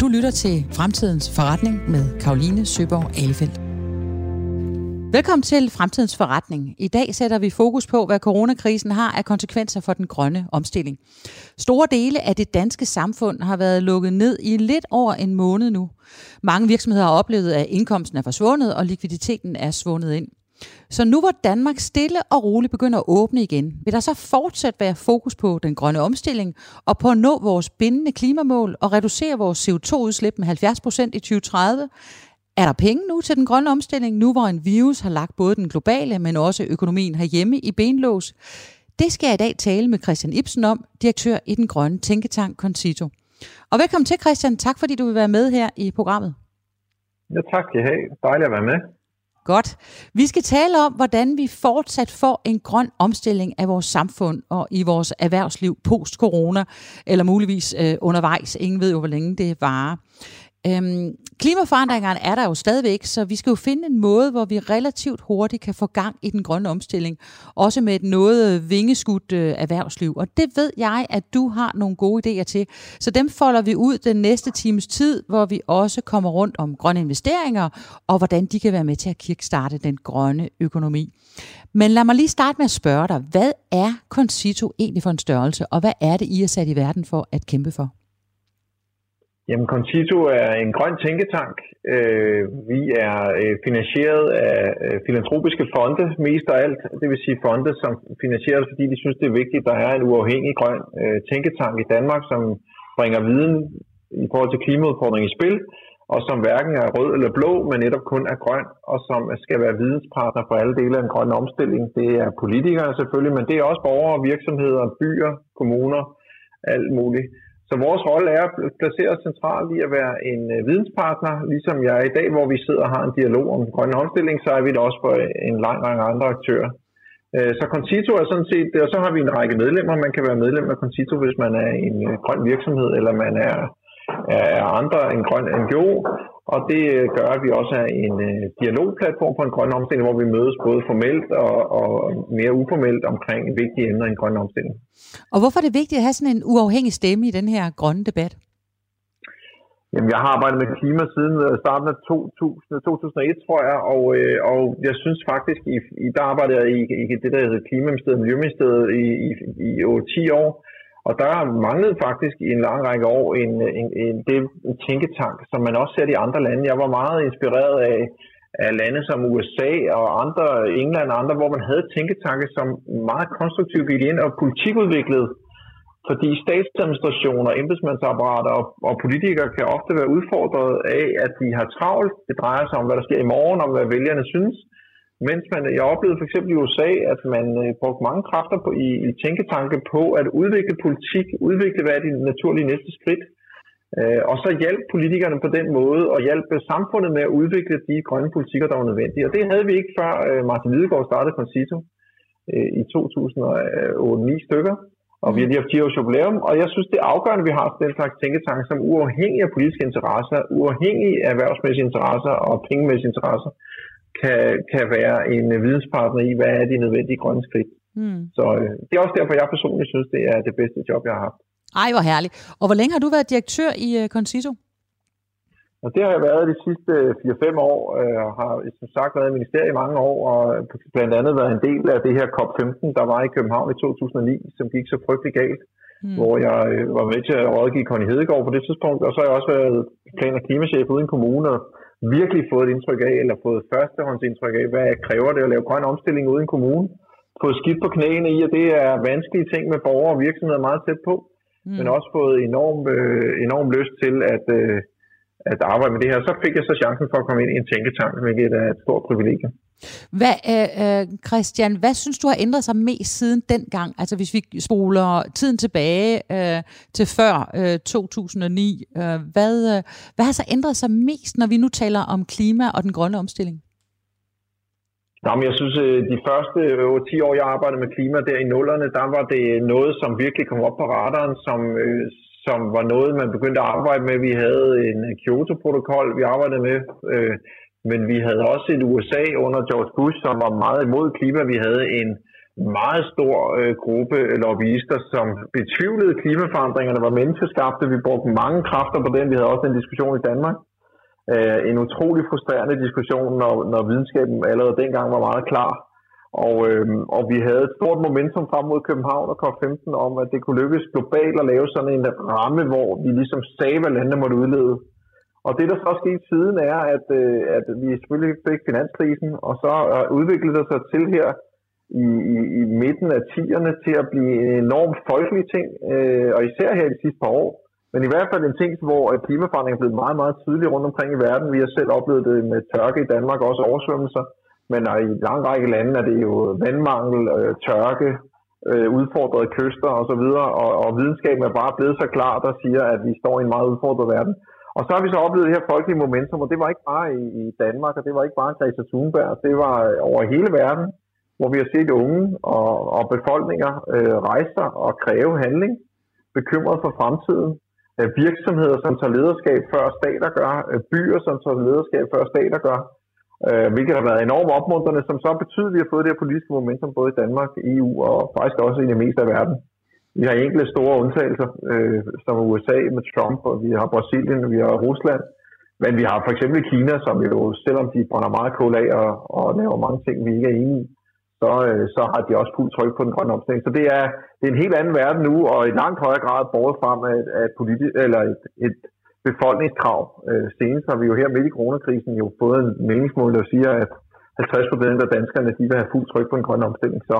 Du lytter til Fremtidens Forretning med Karoline Søborg Alefeldt. Velkommen til Fremtidens Forretning. I dag sætter vi fokus på, hvad coronakrisen har af konsekvenser for den grønne omstilling. Store dele af det danske samfund har været lukket ned i lidt over en måned nu. Mange virksomheder har oplevet, at indkomsten er forsvundet, og likviditeten er svundet ind. Så nu hvor Danmark stille og roligt begynder at åbne igen, vil der så fortsat være fokus på den grønne omstilling og på at nå vores bindende klimamål og reducere vores CO2-udslip med 70% i 2030? Er der penge nu til den grønne omstilling, nu hvor en virus har lagt både den globale, men også økonomien herhjemme i benlås? Det skal jeg i dag tale med Christian Ibsen om, direktør i den grønne tænketank Concito. Og velkommen til Christian. Tak fordi du vil være med her i programmet. Ja, tak skal I have. Dejligt at være med. Godt. Vi skal tale om, hvordan vi fortsat får en grøn omstilling af vores samfund og i vores erhvervsliv post-corona, eller muligvis øh, undervejs. Ingen ved jo, hvor længe det varer. Øhm, klimaforandringerne er der jo stadigvæk, så vi skal jo finde en måde, hvor vi relativt hurtigt kan få gang i den grønne omstilling. Også med et noget vingeskudt øh, erhvervsliv. Og det ved jeg, at du har nogle gode idéer til. Så dem folder vi ud den næste times tid, hvor vi også kommer rundt om grønne investeringer, og hvordan de kan være med til at kickstarte den grønne økonomi. Men lad mig lige starte med at spørge dig, hvad er Concito egentlig for en størrelse, og hvad er det, I er sat i verden for at kæmpe for? Jamen, Concito er en grøn tænketank. Øh, vi er øh, finansieret af øh, filantropiske fonde, mest af alt. Det vil sige fonde, som finansieres, fordi de synes, det er vigtigt, at der er en uafhængig grøn øh, tænketank i Danmark, som bringer viden i forhold til klimaudfordringen i spil, og som hverken er rød eller blå, men netop kun er grøn, og som skal være videnspartner for alle dele af en grøn omstilling. Det er politikere selvfølgelig, men det er også borgere, virksomheder, byer, kommuner, alt muligt. Så vores rolle er at placere centralt i at være en øh, videnspartner, ligesom jeg er i dag, hvor vi sidder og har en dialog om grøn omstilling, så er vi det også for en lang række andre aktører. Øh, så Concito er sådan set, og så har vi en række medlemmer. Man kan være medlem af Concito, hvis man er en øh, grøn virksomhed, eller man er, er andre en grøn NGO. Og det gør, at vi også er en dialogplatform for en grøn omstilling, hvor vi mødes både formelt og, og mere uformelt omkring vigtige emner i en grøn omstilling. Og hvorfor er det vigtigt at have sådan en uafhængig stemme i den her grønne debat? Jamen, jeg har arbejdet med klima siden øh, starten af 2000, 2001, tror jeg, og, øh, og jeg synes faktisk, i, i der arbejdede jeg i, i det, der hedder Klimaministeriet og Miljøministeriet i, i, i 10 år, og der manglede faktisk i en lang række år en, en, en, en, en tænketank, som man også ser i andre lande. Jeg var meget inspireret af, af lande som USA og andre, England og andre, hvor man havde tænketanke, som meget konstruktivt gik ind og politikudviklede. Fordi statsadministrationer, embedsmandsapparater og, og politikere kan ofte være udfordret af, at de har travlt. Det drejer sig om, hvad der sker i morgen, om hvad vælgerne synes. Mens man, jeg oplevede for eksempel i USA, at man øh, brugte mange kræfter på, i, i tænketanke på at udvikle politik, udvikle hvad er de naturlige næste skridt, Øh, og så hjalp politikerne på den måde, og hjalp øh, samfundet med at udvikle de grønne politikker, der var nødvendige. Og det havde vi ikke før øh, Martin Lidegaard startede Concito øh, i 2008-9 stykker. Og vi har lige haft 10 års jubilæum, og jeg synes, det er afgørende, at vi har den slags tænketank, som uafhængig af politiske interesser, uafhængig af erhvervsmæssige interesser og pengemæssige interesser, kan, kan være en videnspartner i, hvad er de nødvendige grønne skridt. Mm. Så øh, det er også derfor, jeg personligt synes, det er det bedste job, jeg har haft. Ej, hvor herligt. Og hvor længe har du været direktør i uh, Concito? Og det har jeg været de sidste 4-5 år, øh, og har som sagt været i ministeriet i mange år, og blandt andet været en del af det her COP15, der var i København i 2009, som gik så frygtelig galt, mm. hvor jeg øh, var med til at rådgive Connie Hedegaard på det tidspunkt, og så har jeg også været plan- og klimachef uden kommune, og virkelig fået et indtryk af, eller fået førstehåndsindtryk af, hvad kræver det at lave grøn omstilling uden kommune. Fået skidt på knæene i, at det er vanskelige ting med borgere og virksomheder meget tæt på mm. men også fået enorm, øh, enorm lyst til at, øh, at arbejde med det her. Så fik jeg så chancen for at komme ind i en tænketank, hvilket er et stort privilegium. Hvad, øh, øh, Christian, hvad synes du har ændret sig mest siden dengang? Altså hvis vi spoler tiden tilbage øh, til før øh, 2009, øh, hvad, øh, hvad har så ændret sig mest, når vi nu taler om klima og den grønne omstilling? Jamen, jeg synes, øh, de første 10 år, jeg arbejdede med klima der i nullerne, der var det noget, som virkelig kom op på radaren, som, øh, som var noget, man begyndte at arbejde med. Vi havde en Kyoto-protokol, vi arbejdede med, øh, men vi havde også et USA under George Bush, som var meget imod klima. Vi havde en meget stor øh, gruppe lobbyister, som betvivlede klimaforandringerne var menneskeskabte. Vi brugte mange kræfter på den. Vi havde også en diskussion i Danmark. Øh, en utrolig frustrerende diskussion, når, når videnskaben allerede dengang var meget klar. Og, øh, og vi havde et stort momentum frem mod København og COP15 om, at det kunne lykkes globalt at lave sådan en ramme, hvor vi ligesom sagde, hvad landene måtte udlede. Og det, der så er sket siden, er, at, øh, at vi selvfølgelig fik finanskrisen, og så udviklede det sig til her i, i, i midten af 10'erne til at blive en enormt folkelig ting, øh, og især her de sidste par år. Men i hvert fald en ting, hvor øh, klimaforandringen er blevet meget, meget tydelig rundt omkring i verden. Vi har selv oplevet det med tørke i Danmark, også oversvømmelser. Men i en lang række lande er det jo vandmangel, øh, tørke, øh, udfordrede kyster osv., og, og videnskaben er bare blevet så klar, der siger, at vi står i en meget udfordret verden. Og så har vi så oplevet det her folkelige momentum, og det var ikke bare i, i Danmark, og det var ikke bare Greta Thunberg, det var øh, over hele verden, hvor vi har set unge og, og befolkninger øh, rejse sig og kræve handling, bekymret for fremtiden, øh, virksomheder, som tager lederskab før stater gør, øh, byer, som tager lederskab før stater gør, øh, hvilket har været enormt opmuntrende, som så betyder, at vi har fået det her politiske momentum både i Danmark, EU og faktisk også i det meste af verden. Vi har enkelte store undtagelser, øh, som USA med Trump, og vi har Brasilien, og vi har Rusland. Men vi har for eksempel Kina, som jo, selvom de brænder meget kul af og, og laver mange ting, vi ikke er enige i, så, øh, så har de også fuldt tryk på den grønne omstilling. Så det er, det er en helt anden verden nu, og i langt højere grad båret frem af, af et, politi- eller et, et befolkningskrav. Øh, senest har vi jo her midt i coronakrisen jo fået en meningsmål, der siger, at 50 procent af danskerne de vil have fuld tryk på en grøn omstilling. Så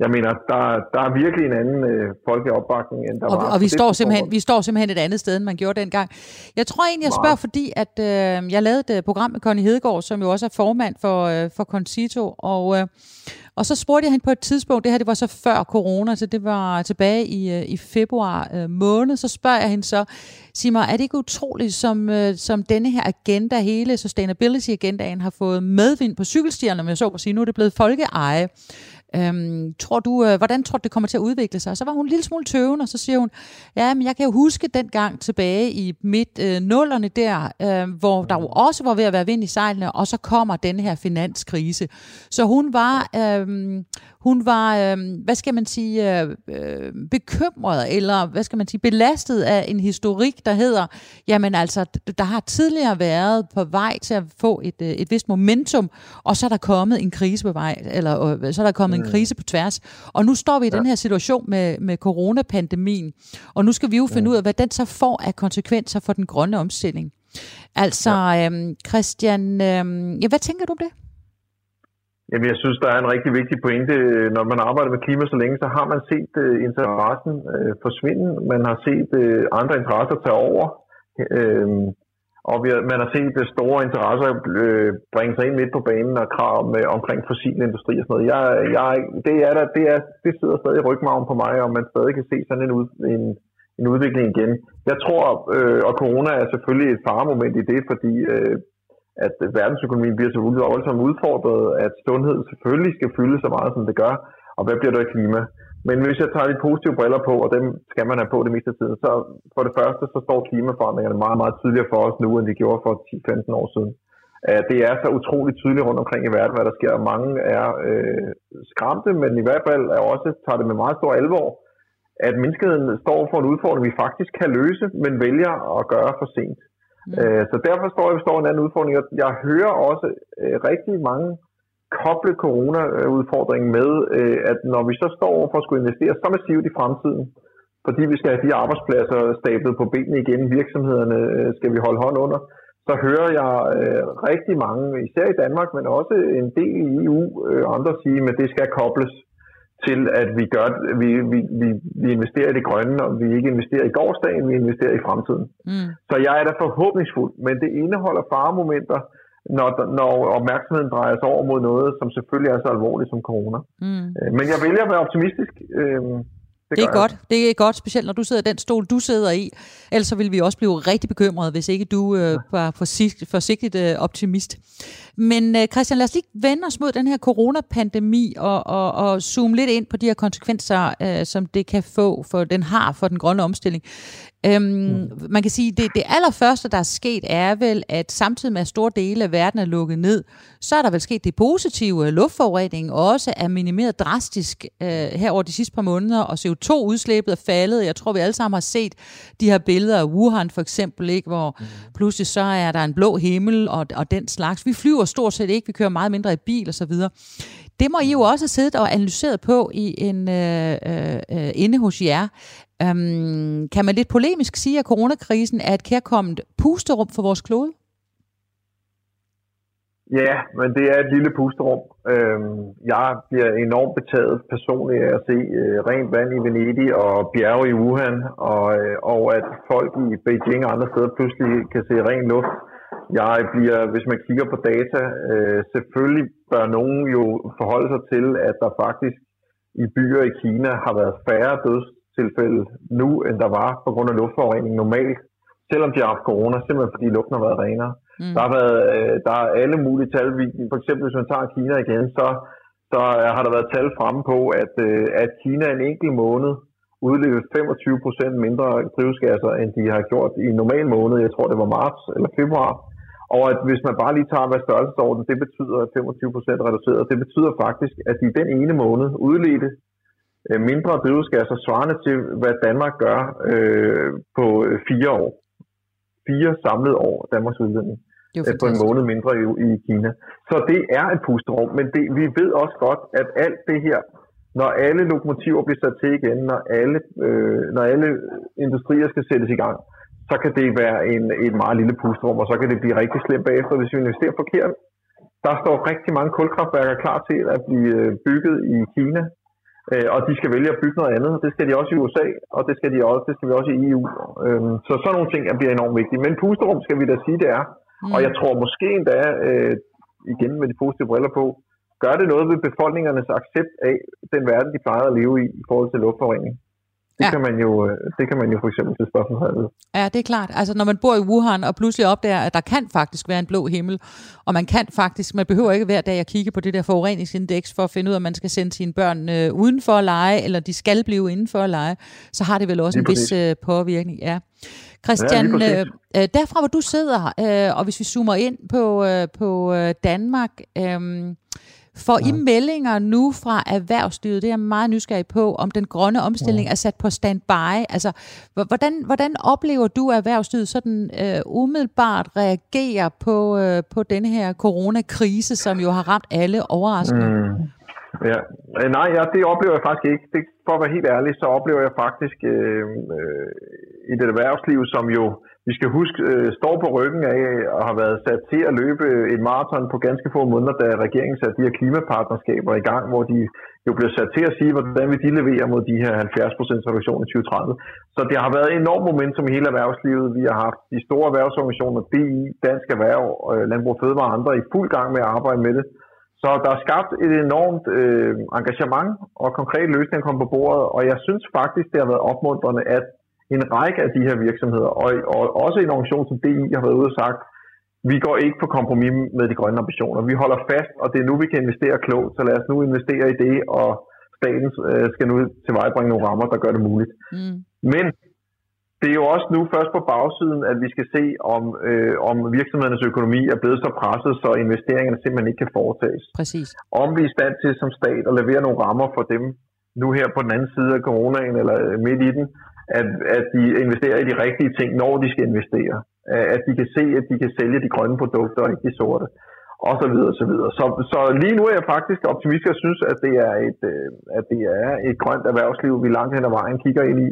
jeg mener, der, der er virkelig en anden øh, folkelig opbakning, end der og, var. Og vi står, simpelthen, vi står simpelthen et andet sted, end man gjorde dengang. Jeg tror egentlig, jeg spørger, fordi at øh, jeg lavede et øh, program med Connie Hedegaard, som jo også er formand for, øh, for Concito, og øh, og så spurgte jeg hende på et tidspunkt, det her det var så før corona, så det var tilbage i, øh, i februar øh, måned, så spørger jeg hende så, sig mig, er det ikke utroligt, som, øh, som denne her agenda, hele sustainability-agendaen har fået medvind på cykelstierne, men jeg så på sige, nu er det blevet folkeeje. Øhm, tror du, øh, hvordan tror du, det kommer til at udvikle sig? Så var hun en lille smule tøvende, og så siger hun, ja, men jeg kan jo huske den gang tilbage i midt øh, nullerne der, øh, hvor der jo også var ved at være vind i sejlene, og så kommer den her finanskrise. Så hun var, øh, hun var, øh, hvad skal man sige, øh, øh, bekymret, eller hvad skal man sige, belastet af en historik, der hedder, jamen altså, der har tidligere været på vej til at få et, øh, et vist momentum, og så er der kommet en krise på vej, eller øh, så er der kommet mm. en krise på tværs. Og nu står vi i ja. den her situation med, med coronapandemien, og nu skal vi jo finde mm. ud af, hvad den så får af konsekvenser for den grønne omstilling. Altså, ja. øhm, Christian, øhm, ja, hvad tænker du om det? Jamen, jeg synes, der er en rigtig vigtig pointe. Når man arbejder med klima så længe, så har man set øh, interessen øh, forsvinde. Man har set øh, andre interesser tage over. Øh, og vi har, man har set uh, store interesser øh, bringe sig ind midt på banen og krav med, øh, omkring fossil industri og sådan noget. Jeg, jeg, det, er der, det, er, det sidder stadig i rygmagen på mig, og man stadig kan se sådan en, ud, en, en udvikling igen. Jeg tror, øh, og corona er selvfølgelig et faremoment i det, fordi øh, at verdensøkonomien bliver så voldsomt udfordret, at sundhed selvfølgelig skal fylde så meget, som det gør, og hvad bliver der i klima? Men hvis jeg tager de positive briller på, og dem skal man have på det meste af tiden, så for det første, så står klimaforandringerne meget, meget tydeligere for os nu, end de gjorde for 10-15 år siden. Det er så utroligt tydeligt rundt omkring i verden, hvad der sker. Mange er øh, skræmte, men i hvert fald er også tager det med meget stor alvor, at menneskeheden står for en udfordring, vi faktisk kan løse, men vælger at gøre for sent. Mm. Øh, så derfor står jeg, står en anden udfordring. Jeg hører også øh, rigtig mange koble corona-udfordringen med, øh, at når vi så står over for at skulle investere så massivt i fremtiden, fordi vi skal have de arbejdspladser stablet på benene igen, virksomhederne øh, skal vi holde hånd under, så hører jeg øh, rigtig mange, især i Danmark, men også en del i EU øh, andre sige, at det skal kobles til, at vi, gør, vi, vi, vi, vi investerer i det grønne, og vi ikke investerer i gårdsdagen, vi investerer i fremtiden. Mm. Så jeg er da forhåbningsfuld, men det indeholder faremomenter, når, når opmærksomheden drejer sig over mod noget, som selvfølgelig er så alvorligt som corona. Mm. Øh, men jeg vælger at være optimistisk. Øh, det, det er godt. Det er godt, specielt når du sidder i den stol, du sidder i. Ellers så vil vi også blive rigtig bekymrede, hvis ikke du øh, var forsigtigt, forsigtigt øh, optimist. Men øh, Christian, lad os lige vende os mod den her coronapandemi og, og, og zoome lidt ind på de her konsekvenser, øh, som det kan få, for den har for den grønne omstilling. Øhm, mm. Man kan sige, det, det allerførste, der er sket, er vel, at samtidig med at store dele af verden er lukket ned, så er der vel sket det positive. Luftforureningen også er minimeret drastisk øh, her over de sidste par måneder, og CO2-udslippet er faldet. Jeg tror, vi alle sammen har set de her billeder af Wuhan for eksempel, ikke, hvor mm. pludselig så er der en blå himmel og, og den slags. Vi flyver stort set ikke, vi kører meget mindre i bil og så videre. Det må I jo også have siddet og analyseret på i en øh, øh, inde hos jer. Øhm, kan man lidt polemisk sige, at coronakrisen er et kærkommet pusterum for vores klode? Ja, men det er et lille pusterum. Øhm, jeg bliver enormt betaget personligt af at se øh, rent vand i Venedig og bjerge i Wuhan, og, øh, og at folk i Beijing og andre steder pludselig kan se ren luft. Jeg bliver, hvis man kigger på data, øh, selvfølgelig bør nogen jo forholde sig til, at der faktisk i byer i Kina har været færre dødstilfælde nu, end der var på grund af luftforurening normalt, selvom de har haft corona, simpelthen fordi luften har været renere. Mm. Der, har været, øh, der er alle mulige tal. For eksempel hvis man tager Kina igen, så, så har der været tal fremme på, at, øh, at Kina en enkelt måned udledet 25 procent mindre drivhusgasser, end de har gjort i en normal måned. Jeg tror, det var marts eller februar. Og at hvis man bare lige tager, hvad størrelsesorden det betyder, at 25 procent reduceret, det betyder faktisk, at de den ene måned udledte øh, mindre drivhusgasser svarende til, hvad Danmark gør øh, på fire år. Fire samlede år Danmarks udledning på en måned mindre i, i Kina. Så det er et pusterum, men det, vi ved også godt, at alt det her, når alle lokomotiver bliver sat til igen, når alle, øh, når alle industrier skal sættes i gang, så kan det være en, et meget lille pusterum, og så kan det blive rigtig slemt bagefter, hvis vi investerer forkert. Der står rigtig mange kulkraftværker klar til at blive øh, bygget i Kina, øh, og de skal vælge at bygge noget andet. Det skal de også i USA, og det skal, de også, det skal vi også i EU. Øhm, så sådan nogle ting bliver enormt vigtige. Men pusterum skal vi da sige, det er. Mm. Og jeg tror måske endda, øh, igen med de positive briller på, gør det noget ved befolkningernes accept af den verden, de plejer at leve i i forhold til luftforurening. Det, ja. kan man jo, øh, det kan man jo for eksempel til spørgsmål Ja, det er klart. Altså, når man bor i Wuhan og pludselig opdager, at der kan faktisk være en blå himmel, og man kan faktisk, man behøver ikke hver dag at kigge på det der forureningsindeks for at finde ud af, om man skal sende sine børn øh, uden for at lege, eller de skal blive inden for at lege, så har det vel også Lige en vis øh, påvirkning. Ja. Christian, ja, øh, øh, derfra hvor du sidder, øh, og hvis vi zoomer ind på, øh, på øh, Danmark, øh, for ja. I meldinger nu fra erhvervslivet, det er jeg meget nysgerrig på, om den grønne omstilling ja. er sat på standby. Altså, hvordan, hvordan oplever du, at erhvervslivet sådan øh, umiddelbart reagerer på, øh, på denne her coronakrise, som jo har ramt alle overraskende? Mm. Ja. Øh, nej, ja, det oplever jeg faktisk ikke. Det, for at være helt ærlig, så oplever jeg faktisk øh, øh, i det erhvervsliv, som jo vi skal huske, øh, står på ryggen af og har været sat til at løbe øh, et maraton på ganske få måneder, da regeringen satte de her klimapartnerskaber i gang, hvor de jo blev sat til at sige, hvordan vil de levere mod de her 70% reduktion i 2030. Så det har været enormt momentum i hele erhvervslivet. Vi har haft de store erhvervsorganisationer, BI, Dansk Erhverv, øh, Landbrug Fødevare og andre i fuld gang med at arbejde med det. Så der er skabt et enormt øh, engagement, og konkrete løsninger kom på bordet, og jeg synes faktisk, det har været opmuntrende, at en række af de her virksomheder, og, og også en organisation som DI har været ude og sagt, vi går ikke på kompromis med de grønne ambitioner. Vi holder fast, og det er nu, vi kan investere klogt, så lad os nu investere i det, og staten øh, skal nu tilvejebringe nogle rammer, der gør det muligt. Mm. Men det er jo også nu først på bagsiden, at vi skal se, om, øh, om virksomhedernes økonomi er blevet så presset, så investeringerne simpelthen ikke kan foretages. Præcis. Om vi er i stand til som stat at levere nogle rammer for dem, nu her på den anden side af coronaen, eller midt i den, at, at de investerer i de rigtige ting, når de skal investere. At de kan se, at de kan sælge de grønne produkter og ikke de sorte. Og så videre, så videre. Så, så lige nu er jeg faktisk optimistisk og synes, at det er et, øh, at det er et grønt erhvervsliv, vi langt hen ad vejen kigger ind i.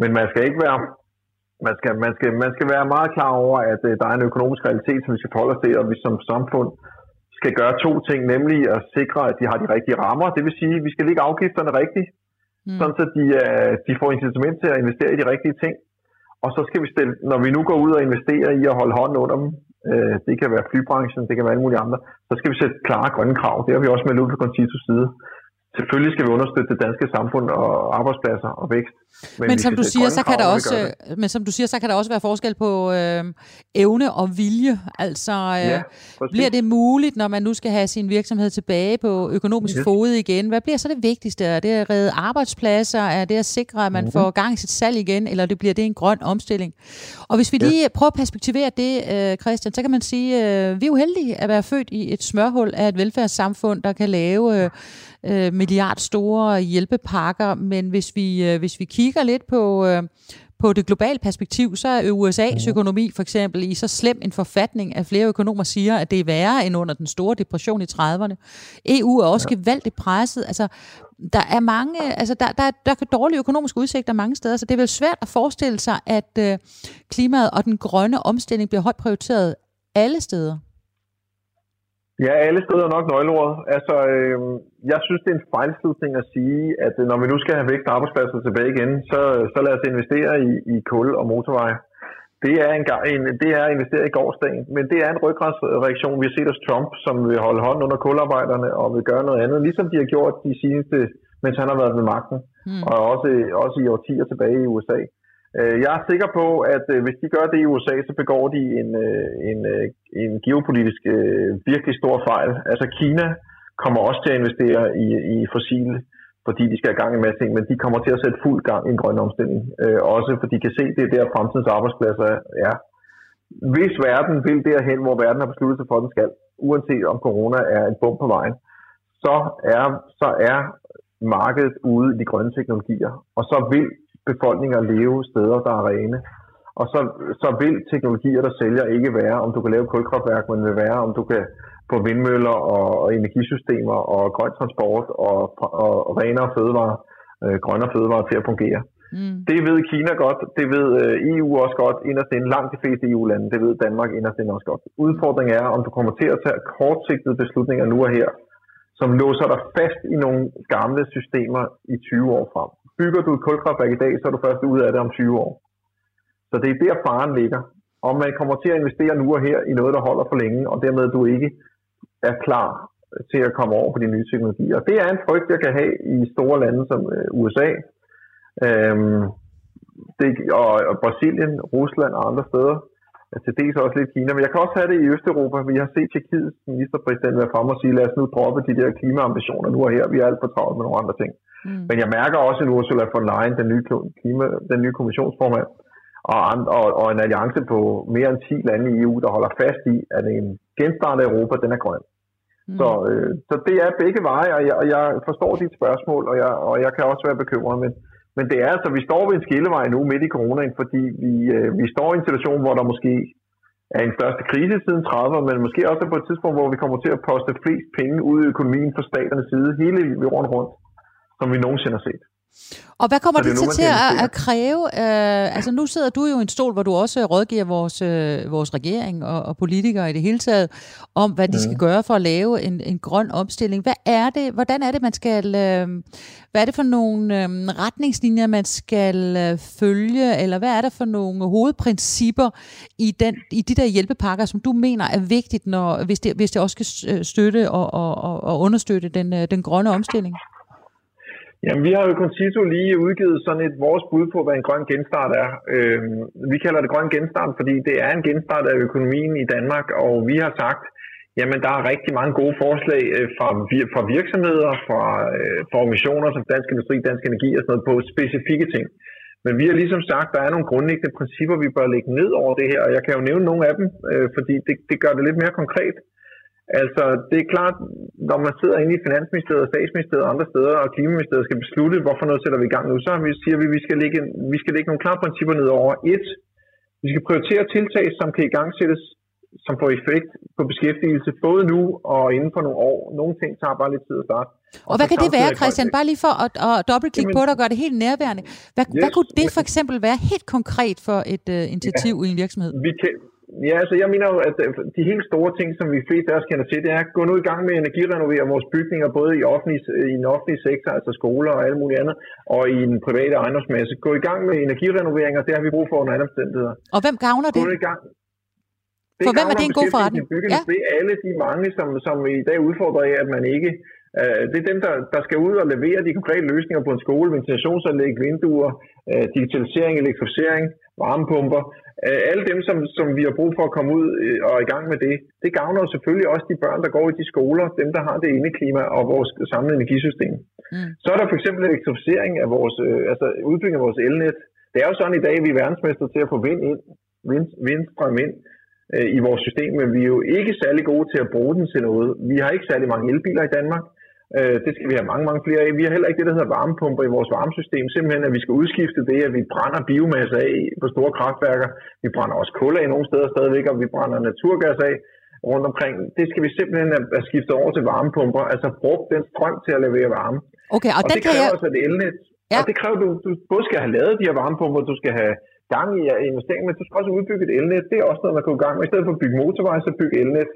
Men man skal ikke være man skal, man skal, man skal være meget klar over, at øh, der er en økonomisk realitet, som vi skal forholde os til, og vi som samfund skal gøre to ting, nemlig at sikre, at de har de rigtige rammer. Det vil sige, at vi skal lægge afgifterne rigtigt, mm. sådan så de, uh, de får incitament til at investere i de rigtige ting. Og så skal vi stille, når vi nu går ud og investerer i at holde hånden under dem, uh, det kan være flybranchen, det kan være alle mulige andre, så skal vi sætte klare grønne krav. Det har vi også med ud på Contitos side. Selvfølgelig skal vi understøtte det danske samfund og arbejdspladser og vækst. Men, men som du siger, så kan der også, men som du siger, så kan der også være forskel på øh, evne og vilje. Altså, øh, ja, bliver det muligt, når man nu skal have sin virksomhed tilbage på økonomisk yes. fod igen? Hvad bliver så det vigtigste? Er det at redde arbejdspladser? Er det at sikre, at man mm-hmm. får gang i sit salg igen? Eller det bliver det en grøn omstilling? Og hvis vi lige yes. prøver at perspektivere det, øh, Christian, så kan man sige, øh, vi er jo heldige at være født i et smørhul af et velfærdssamfund, der kan lave... Øh, øh, milliard store hjælpepakker, men hvis vi, øh, hvis vi kigger lidt på, øh, på det globale perspektiv, så er USA's økonomi for eksempel i så slem en forfatning, at flere økonomer siger, at det er værre end under den store depression i 30'erne. EU er også ja. gevaldigt presset. Altså, der er mange, altså der, der, der er dårlige økonomiske udsigter mange steder, så det er vel svært at forestille sig, at øh, klimaet og den grønne omstilling bliver højt prioriteret alle steder. Ja, alle steder nok nøgleordet. Altså, øh, jeg synes, det er en fejlslutning at sige, at når vi nu skal have vækst arbejdspladser tilbage igen, så, så lad os investere i, i kul og motorveje. Det er, en, en, det er at investere i gårdsdagen, men det er en ryggradsreaktion. Vi har set hos Trump, som vil holde hånden under kularbejderne og vil gøre noget andet, ligesom de har gjort de seneste, mens han har været ved magten, mm. og også, også i årtier tilbage i USA. Øh, jeg er sikker på, at øh, hvis de gør det i USA, så begår de en, øh, en, en geopolitisk virkelig stor fejl. Altså Kina kommer også til at investere i, i fossile, fordi de skal have gang i en masse ting, men de kommer til at sætte fuld gang i en grøn omstilling. Også fordi de kan se, det er der fremtidens arbejdspladser er. Hvis verden vil derhen, hvor verden har besluttet sig for, at den skal, uanset om corona er en bum på vejen, så er, så er markedet ude i de grønne teknologier, og så vil befolkninger leve steder, der er rene. Og så, så vil teknologier, der sælger, ikke være, om du kan lave kulkraftværk, men vil være, om du kan få vindmøller og, og energisystemer og grøn transport og, og, og renere fødevarer, øh, grønnere fødevarer til at fungere. Mm. Det ved Kina godt, det ved øh, EU også godt, inderst inden langt de fleste EU-lande, det ved Danmark inderst inden også godt. Udfordringen er, om du kommer til at tage kortsigtede beslutninger nu og her, som låser dig fast i nogle gamle systemer i 20 år frem bygger du et kulkraftværk i dag, så er du først ude af det om 20 år. Så det er der faren ligger. Om man kommer til at investere nu og her i noget, der holder for længe, og dermed du ikke er klar til at komme over på de nye teknologier. Det er en frygt, jeg kan have i store lande som øh, USA, øhm, det, og, og Brasilien, Rusland og andre steder. Til dels også lidt Kina, men jeg kan også have det i Østeuropa. Vi har set Tjekkiets ministerpræsident være frem og sige, lad os nu droppe de der klimaambitioner nu og her. Vi er alt for travlt med nogle andre ting. Mm. Men jeg mærker også en Ursula von Leyen, den nye, klima, den nye kommissionsformand, og, og, og en alliance på mere end 10 lande i EU, der holder fast i, at en genstart af Europa, den er grøn. Mm. Så, øh, så det er begge veje, og jeg, og jeg forstår dit spørgsmål, og jeg, og jeg kan også være bekymret, men, men det er altså, vi står ved en skillevej nu midt i coronaen, fordi vi, øh, vi står i en situation, hvor der måske er en største krise siden 30'erne, men måske også på et tidspunkt, hvor vi kommer til at poste flest penge ud i økonomien fra staternes side hele jorden rundt som vi nogensinde har set. Og hvad kommer det, det til, til at, at kræve? Uh, altså nu sidder du jo i en stol, hvor du også rådgiver vores, uh, vores regering og, og politikere i det hele taget, om hvad de mm. skal gøre for at lave en, en grøn omstilling. Hvad er det, hvordan er det, man skal, uh, hvad er det for nogle uh, retningslinjer, man skal uh, følge, eller hvad er det for nogle hovedprincipper i, den, i de der hjælpepakker, som du mener er vigtigt, når, hvis, det, hvis det også skal støtte og, og, og, understøtte den, uh, den grønne omstilling? Jamen, vi har jo Concito lige udgivet sådan et vores bud på, hvad en grøn genstart er. Øh, vi kalder det grøn genstart, fordi det er en genstart af økonomien i Danmark, og vi har sagt, jamen der er rigtig mange gode forslag øh, fra, fra virksomheder, fra, øh, fra organisationer som Dansk Industri, Dansk Energi og sådan noget på specifikke ting. Men vi har ligesom sagt, der er nogle grundlæggende principper, vi bør lægge ned over det her, og jeg kan jo nævne nogle af dem, øh, fordi det, det gør det lidt mere konkret. Altså, det er klart, når man sidder inde i Finansministeriet, Statsministeriet og andre steder, og Klimaministeriet skal beslutte, hvorfor noget sætter vi i gang nu, så siger vi, at vi skal lægge, vi skal lægge nogle klare principper ned over. Et, vi skal prioritere tiltag, som kan igangsættes, som får effekt på beskæftigelse, både nu og inden for nogle år. Nogle ting tager bare lidt tid at starte. Og, og hvad kan det være, Christian? Bare lige for at, at dobbeltklikke på det og gøre det helt nærværende. Hvad, yes, hvad kunne det for eksempel være helt konkret for et uh, initiativ ja, i en virksomhed? Vi kan, Ja, altså jeg mener jo, at øh, de helt store ting, som vi flest af os kender til, det er at gå nu i gang med at energirenovere vores bygninger, både i, offentlig, i den offentlige sektor, altså skoler og alt muligt andet, og i den private ejendomsmasse. Gå i gang med energirenoveringer, det har vi brug for under andre omstændigheder. Og hvem gavner det? Gå i gang. Det for hvem er det en god forretning? Ja. Det er alle de mange, som, som i dag udfordrer af, at man ikke Uh, det er dem, der, der skal ud og levere de konkrete løsninger på en skole, ventilationsanlæg, vinduer, øh, digitalisering, elektrificering, varmepumper, øh, alle dem, som, som vi har brug for at komme ud øh, og i gang med det, det gavner jo selvfølgelig også de børn, der går i de skoler, dem, der har det indeklima og vores samlede energisystem. Mm. Så er der for eksempel elektrificering af vores, øh, altså udbygning af vores elnet. Det er jo sådan i dag, at vi er verdensmester til at få vind ind, vind, vindstrøm ind øh, i vores system, men vi er jo ikke særlig gode til at bruge den til noget. Vi har ikke særlig mange elbiler i Danmark. Øh, det skal vi have mange, mange flere af. Vi har heller ikke det, der hedder varmepumper i vores varmesystem. Simpelthen, at vi skal udskifte det, at vi brænder biomasse af på store kraftværker. Vi brænder også kul af nogle steder stadigvæk, og vi brænder naturgas af rundt omkring. Det skal vi simpelthen have skiftet over til varmepumper, altså brugt den strøm til at levere varme. Okay, og, og det kræver jeg... også et elnet. Ja. Og det kræver, at du, du både skal have lavet de her varmepumper, du skal have gang i investeringer, men du skal også udbygge et elnet. Det er også noget, man kan gå i gang med. I stedet for at bygge motorvej, så bygge elnet.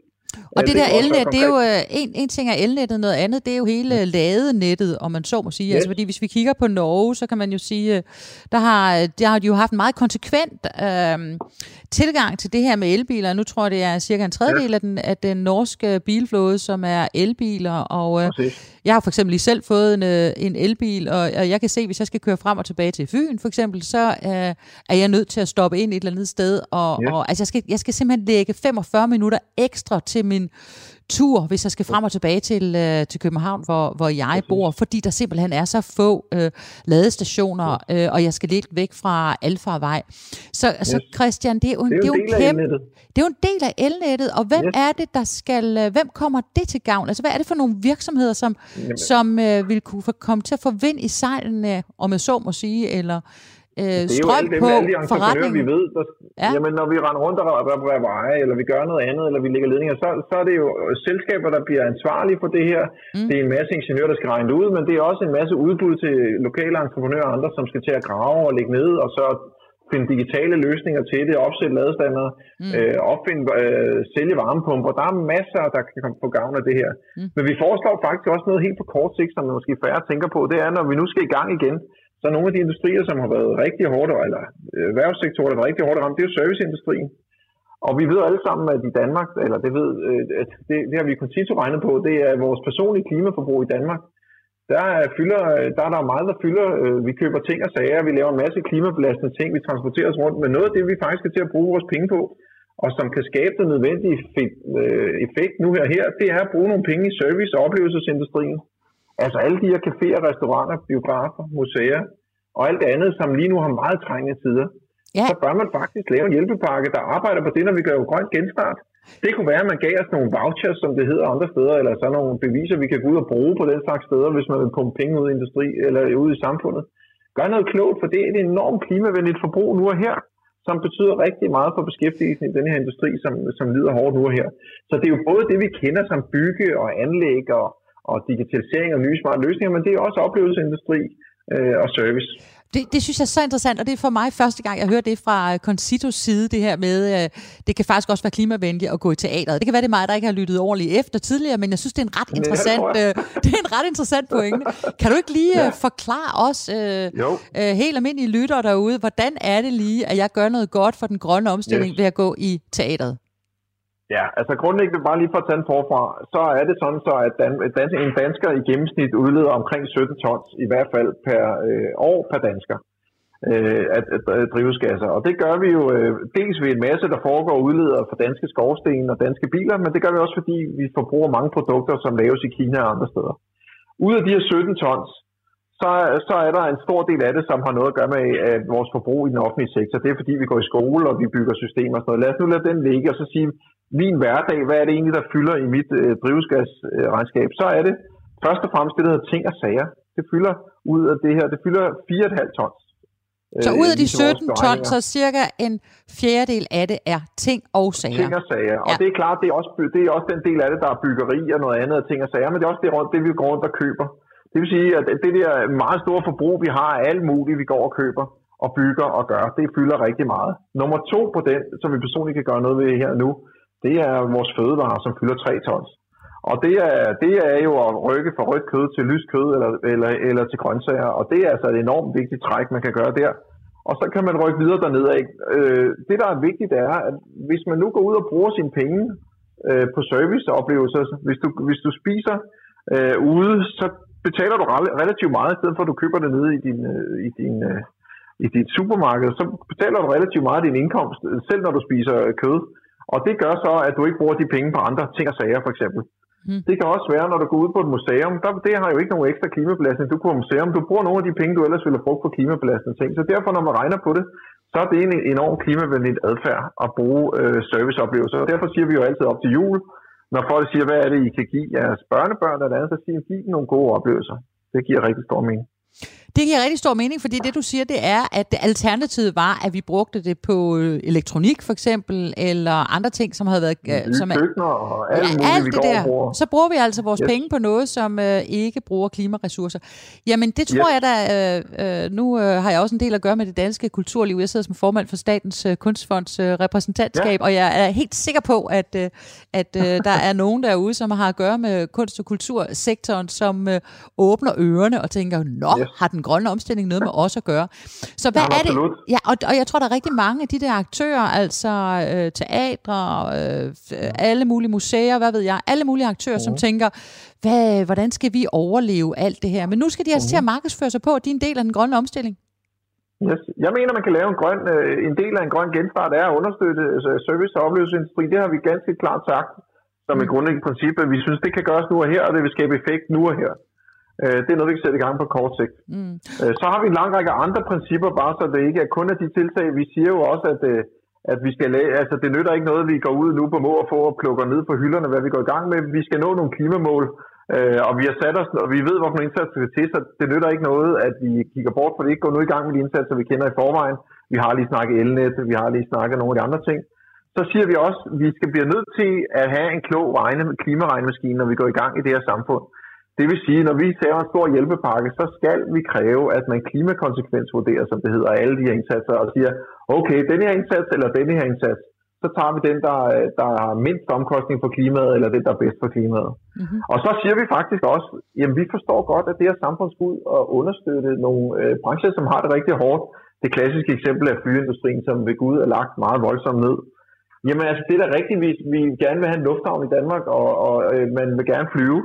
Og det, det der elnet, det er jo øh, en, en ting er elnettet, noget andet, det er jo hele ladenettet, om man så må sige. Yes. Altså fordi hvis vi kigger på Norge, så kan man jo sige, øh, der har, der har de jo haft en meget konsekvent øh, tilgang til det her med elbiler. Nu tror jeg, det er cirka en tredjedel af den, af den norske bilflåde, som er elbiler. Og øh, jeg har for eksempel lige selv fået en, øh, en elbil, og, og jeg kan se, hvis jeg skal køre frem og tilbage til Fyn for eksempel, så øh, er jeg nødt til at stoppe ind et eller andet sted. Og, yes. og altså jeg skal, jeg skal simpelthen lægge 45 minutter ekstra til min tur, hvis jeg skal frem og tilbage til, øh, til København, hvor, hvor jeg bor, fordi der simpelthen er så få øh, ladestationer, øh, og jeg skal lidt væk fra Alfarvej. Så, yes. så Christian, det er jo, jo, det er jo en kæmpe, det er jo en del af elnettet, og hvem yes. er det, der skal, øh, hvem kommer det til gavn? Altså, hvad er det for nogle virksomheder, som, som øh, vil kunne komme til at få vind i sejlene, om jeg så må sige, eller øh, strøm det er jo på alle forretningen. vi ved. Der, ja. Jamen, når vi render rundt og reparerer veje, eller vi gør noget andet, eller vi lægger ledninger, så, så er det jo selskaber, der bliver ansvarlige for det her. Mm. Det er en masse ingeniører, der skal regne det ud, men det er også en masse udbud til lokale entreprenører og andre, som skal til at grave og lægge ned, og så finde digitale løsninger til det, opsætte ladestandere, mm. øh, opfinde, øh, sælge varmepumper. Der er masser, der kan komme på gavn af det her. Mm. Men vi foreslår faktisk også noget helt på kort sigt, som måske færre tænker på. Det er, når vi nu skal i gang igen, så nogle af de industrier, som har været rigtig hårdt, eller øh, erhvervssektorer, der har været rigtig hårdt ramt, det er jo serviceindustrien. Og vi ved alle sammen, at i Danmark, eller det ved, øh, at det, det har vi Concito regnet på, det er vores personlige klimaforbrug i Danmark. Der, fylder, øh, der er der meget, der fylder. Vi køber ting og sager, vi laver en masse klimabelastende ting, vi transporterer os rundt. Men noget af det, vi faktisk skal til at bruge vores penge på, og som kan skabe den nødvendige effekt nu her, her, det er at bruge nogle penge i service- og oplevelsesindustrien. Altså alle de her caféer, restauranter, biografer, museer og alt det andet, som lige nu har meget trængende tider, ja. så bør man faktisk lave en hjælpepakke, der arbejder på det, når vi gør jo grønt genstart. Det kunne være, at man gav os nogle vouchers, som det hedder andre steder, eller så nogle beviser, vi kan gå ud og bruge på den slags steder, hvis man vil pumpe penge ud i industri eller ud i samfundet. Gør noget klogt, for det er et enormt klimavenligt forbrug nu og her, som betyder rigtig meget for beskæftigelsen i den her industri, som, som lider hårdt nu og her. Så det er jo både det, vi kender som bygge og anlæg og og digitalisering og nye smarte løsninger, men det er også oplevelsesindustri øh, og service. Det, det synes jeg er så interessant, og det er for mig første gang, jeg hører det fra Concitos side, det her med, øh, det kan faktisk også være klimavenligt at gå i teateret. Det kan være, det er mig, der ikke har lyttet ordentligt efter tidligere, men jeg synes, det er en ret interessant, ja, det, øh, det er en ret interessant pointe. Kan du ikke lige ja. Øh, forklare os, øh, øh, helt almindelige lyttere derude, hvordan er det lige, at jeg gør noget godt for den grønne omstilling yes. ved at gå i teateret? Ja, altså grundlæggende bare lige for at tage den forfra, så er det sådan så, at dan, dans, en dansker i gennemsnit udleder omkring 17 tons, i hvert fald per øh, år per dansker, øh, at, at, at drivhusgasser. Og det gør vi jo øh, dels ved en masse, der foregår udleder for danske skorsten og danske biler, men det gør vi også, fordi vi forbruger mange produkter, som laves i Kina og andre steder. Ud af de her 17 tons, så, så er der en stor del af det, som har noget at gøre med at vores forbrug i den offentlige sektor. Det er fordi, vi går i skole, og vi bygger systemer og sådan noget. Lad os nu lade den ligge, og så sige, min hverdag, hvad er det egentlig, der fylder i mit øh, drivhusgasregnskab, så er det først og fremmest det, der hedder ting og sager. Det fylder ud af det her, det fylder 4,5 tons. Så ud af de 17 tons, så cirka en fjerdedel af det er ting og sager. Ting og sager. Og ja. det er klart, det er, også, det er også den del af det, der er byggeri og noget andet af ting og sager, men det er også det, det vi går rundt og køber. Det vil sige, at det der meget store forbrug, vi har af alt muligt, vi går og køber og bygger og gør, det fylder rigtig meget. Nummer to på den, som vi personligt kan gøre noget ved her nu, det er vores fødevarer, som fylder 3 tons. Og det er, det er jo at rykke fra rødt kød til lyst kød eller, eller, eller til grøntsager, og det er altså et enormt vigtigt træk, man kan gøre der. Og så kan man rykke videre dernede af. Øh, det, der er vigtigt, er, at hvis man nu går ud og bruger sine penge øh, på serviceoplevelser, hvis du, hvis du spiser øh, ude, så betaler du relativt meget, i stedet for at du køber det nede i din, øh, i din øh, i dit supermarked, så betaler du relativt meget af din indkomst, selv når du spiser kød. Og det gør så, at du ikke bruger de penge på andre ting og sager, for eksempel. Mm. Det kan også være, når du går ud på et museum, der, det har jo ikke nogen ekstra klimabelastning. Du går på museum, du bruger nogle af de penge, du ellers ville have brugt på klimabelastende ting. Så derfor, når man regner på det, så er det en enorm klimavenligt adfærd at bruge øh, serviceoplevelser. Og derfor siger vi jo altid op til jul, når folk siger, hvad er det, I kan give jeres børnebørn eller andet, så siger de, giv dem nogle gode oplevelser. Det giver rigtig stor mening. Det giver rigtig stor mening, fordi det du siger, det er, at alternativet var, at vi brugte det på øh, elektronik for eksempel, eller andre ting, som havde været... Øh, som er, og alt, ja, alt det der. Bruger. Så bruger vi altså vores yes. penge på noget, som øh, ikke bruger klimaressourcer. Jamen det tror yes. jeg da... Øh, øh, nu øh, har jeg også en del at gøre med det danske kulturliv. Jeg sidder som formand for Statens øh, Kunstfonds øh, repræsentantskab, ja. og jeg er helt sikker på, at, øh, at øh, der er nogen derude, som har at gøre med kunst- og kultursektoren, som øh, åbner ørerne og tænker, nå, yes. har den grønne omstilling noget med os at gøre. Så hvad ja, er det? Ja, og, og jeg tror, der er rigtig mange af de der aktører, altså øh, teatre, øh, alle mulige museer, hvad ved jeg, alle mulige aktører, uh. som tænker, hvad, hvordan skal vi overleve alt det her? Men nu skal de altså uh. til at markedsføre sig på, at de er en del af den grønne omstilling. Yes. Jeg mener, man kan lave en, grøn, øh, en del af en grøn genstart er at understøtte altså service- og oplevelsesindustri. Det har vi ganske klart sagt som et mm. grundlæggende princip, at vi synes, det kan gøres nu og her, og det vil skabe effekt nu og her. Øh, det er noget, vi kan sætte i gang på kort sigt. Mm. Øh, så har vi en lang række andre principper, bare så det ikke er kun af de tiltag. Vi siger jo også, at, øh, at vi skal lage, altså det nytter ikke noget, vi går ud nu på må og få og plukker ned på hylderne, hvad vi går i gang med. Vi skal nå nogle klimamål, og vi har sat os, og vi ved, hvilke indsatser vi til, så det nytter ikke noget, at vi kigger bort, for det ikke går nu i gang med de indsatser, vi kender i forvejen. Vi har lige snakket elnet, vi har lige snakket nogle af de andre ting. Så siger vi også, at vi skal blive nødt til at have en klog regne, klimaregnemaskine, når vi går i gang i det her samfund. Det vil sige, når vi ser en stor hjælpepakke, så skal vi kræve, at man klimakonsekvensvurderer, som det hedder, alle de her indsatser, og siger, okay, den her indsats eller den her indsats, så tager vi den, der, der har mindst omkostning for klimaet, eller den, der er bedst for klimaet. Mm-hmm. Og så siger vi faktisk også, jamen vi forstår godt, at det her samfund skal ud og understøtte nogle øh, brancher, som har det rigtig hårdt. Det klassiske eksempel er flyindustrien, som ved Gud er lagt meget voldsomt ned. Jamen altså, det er da rigtigt, vi, vi gerne vil have en lufthavn i Danmark, og, og øh, man vil gerne flyve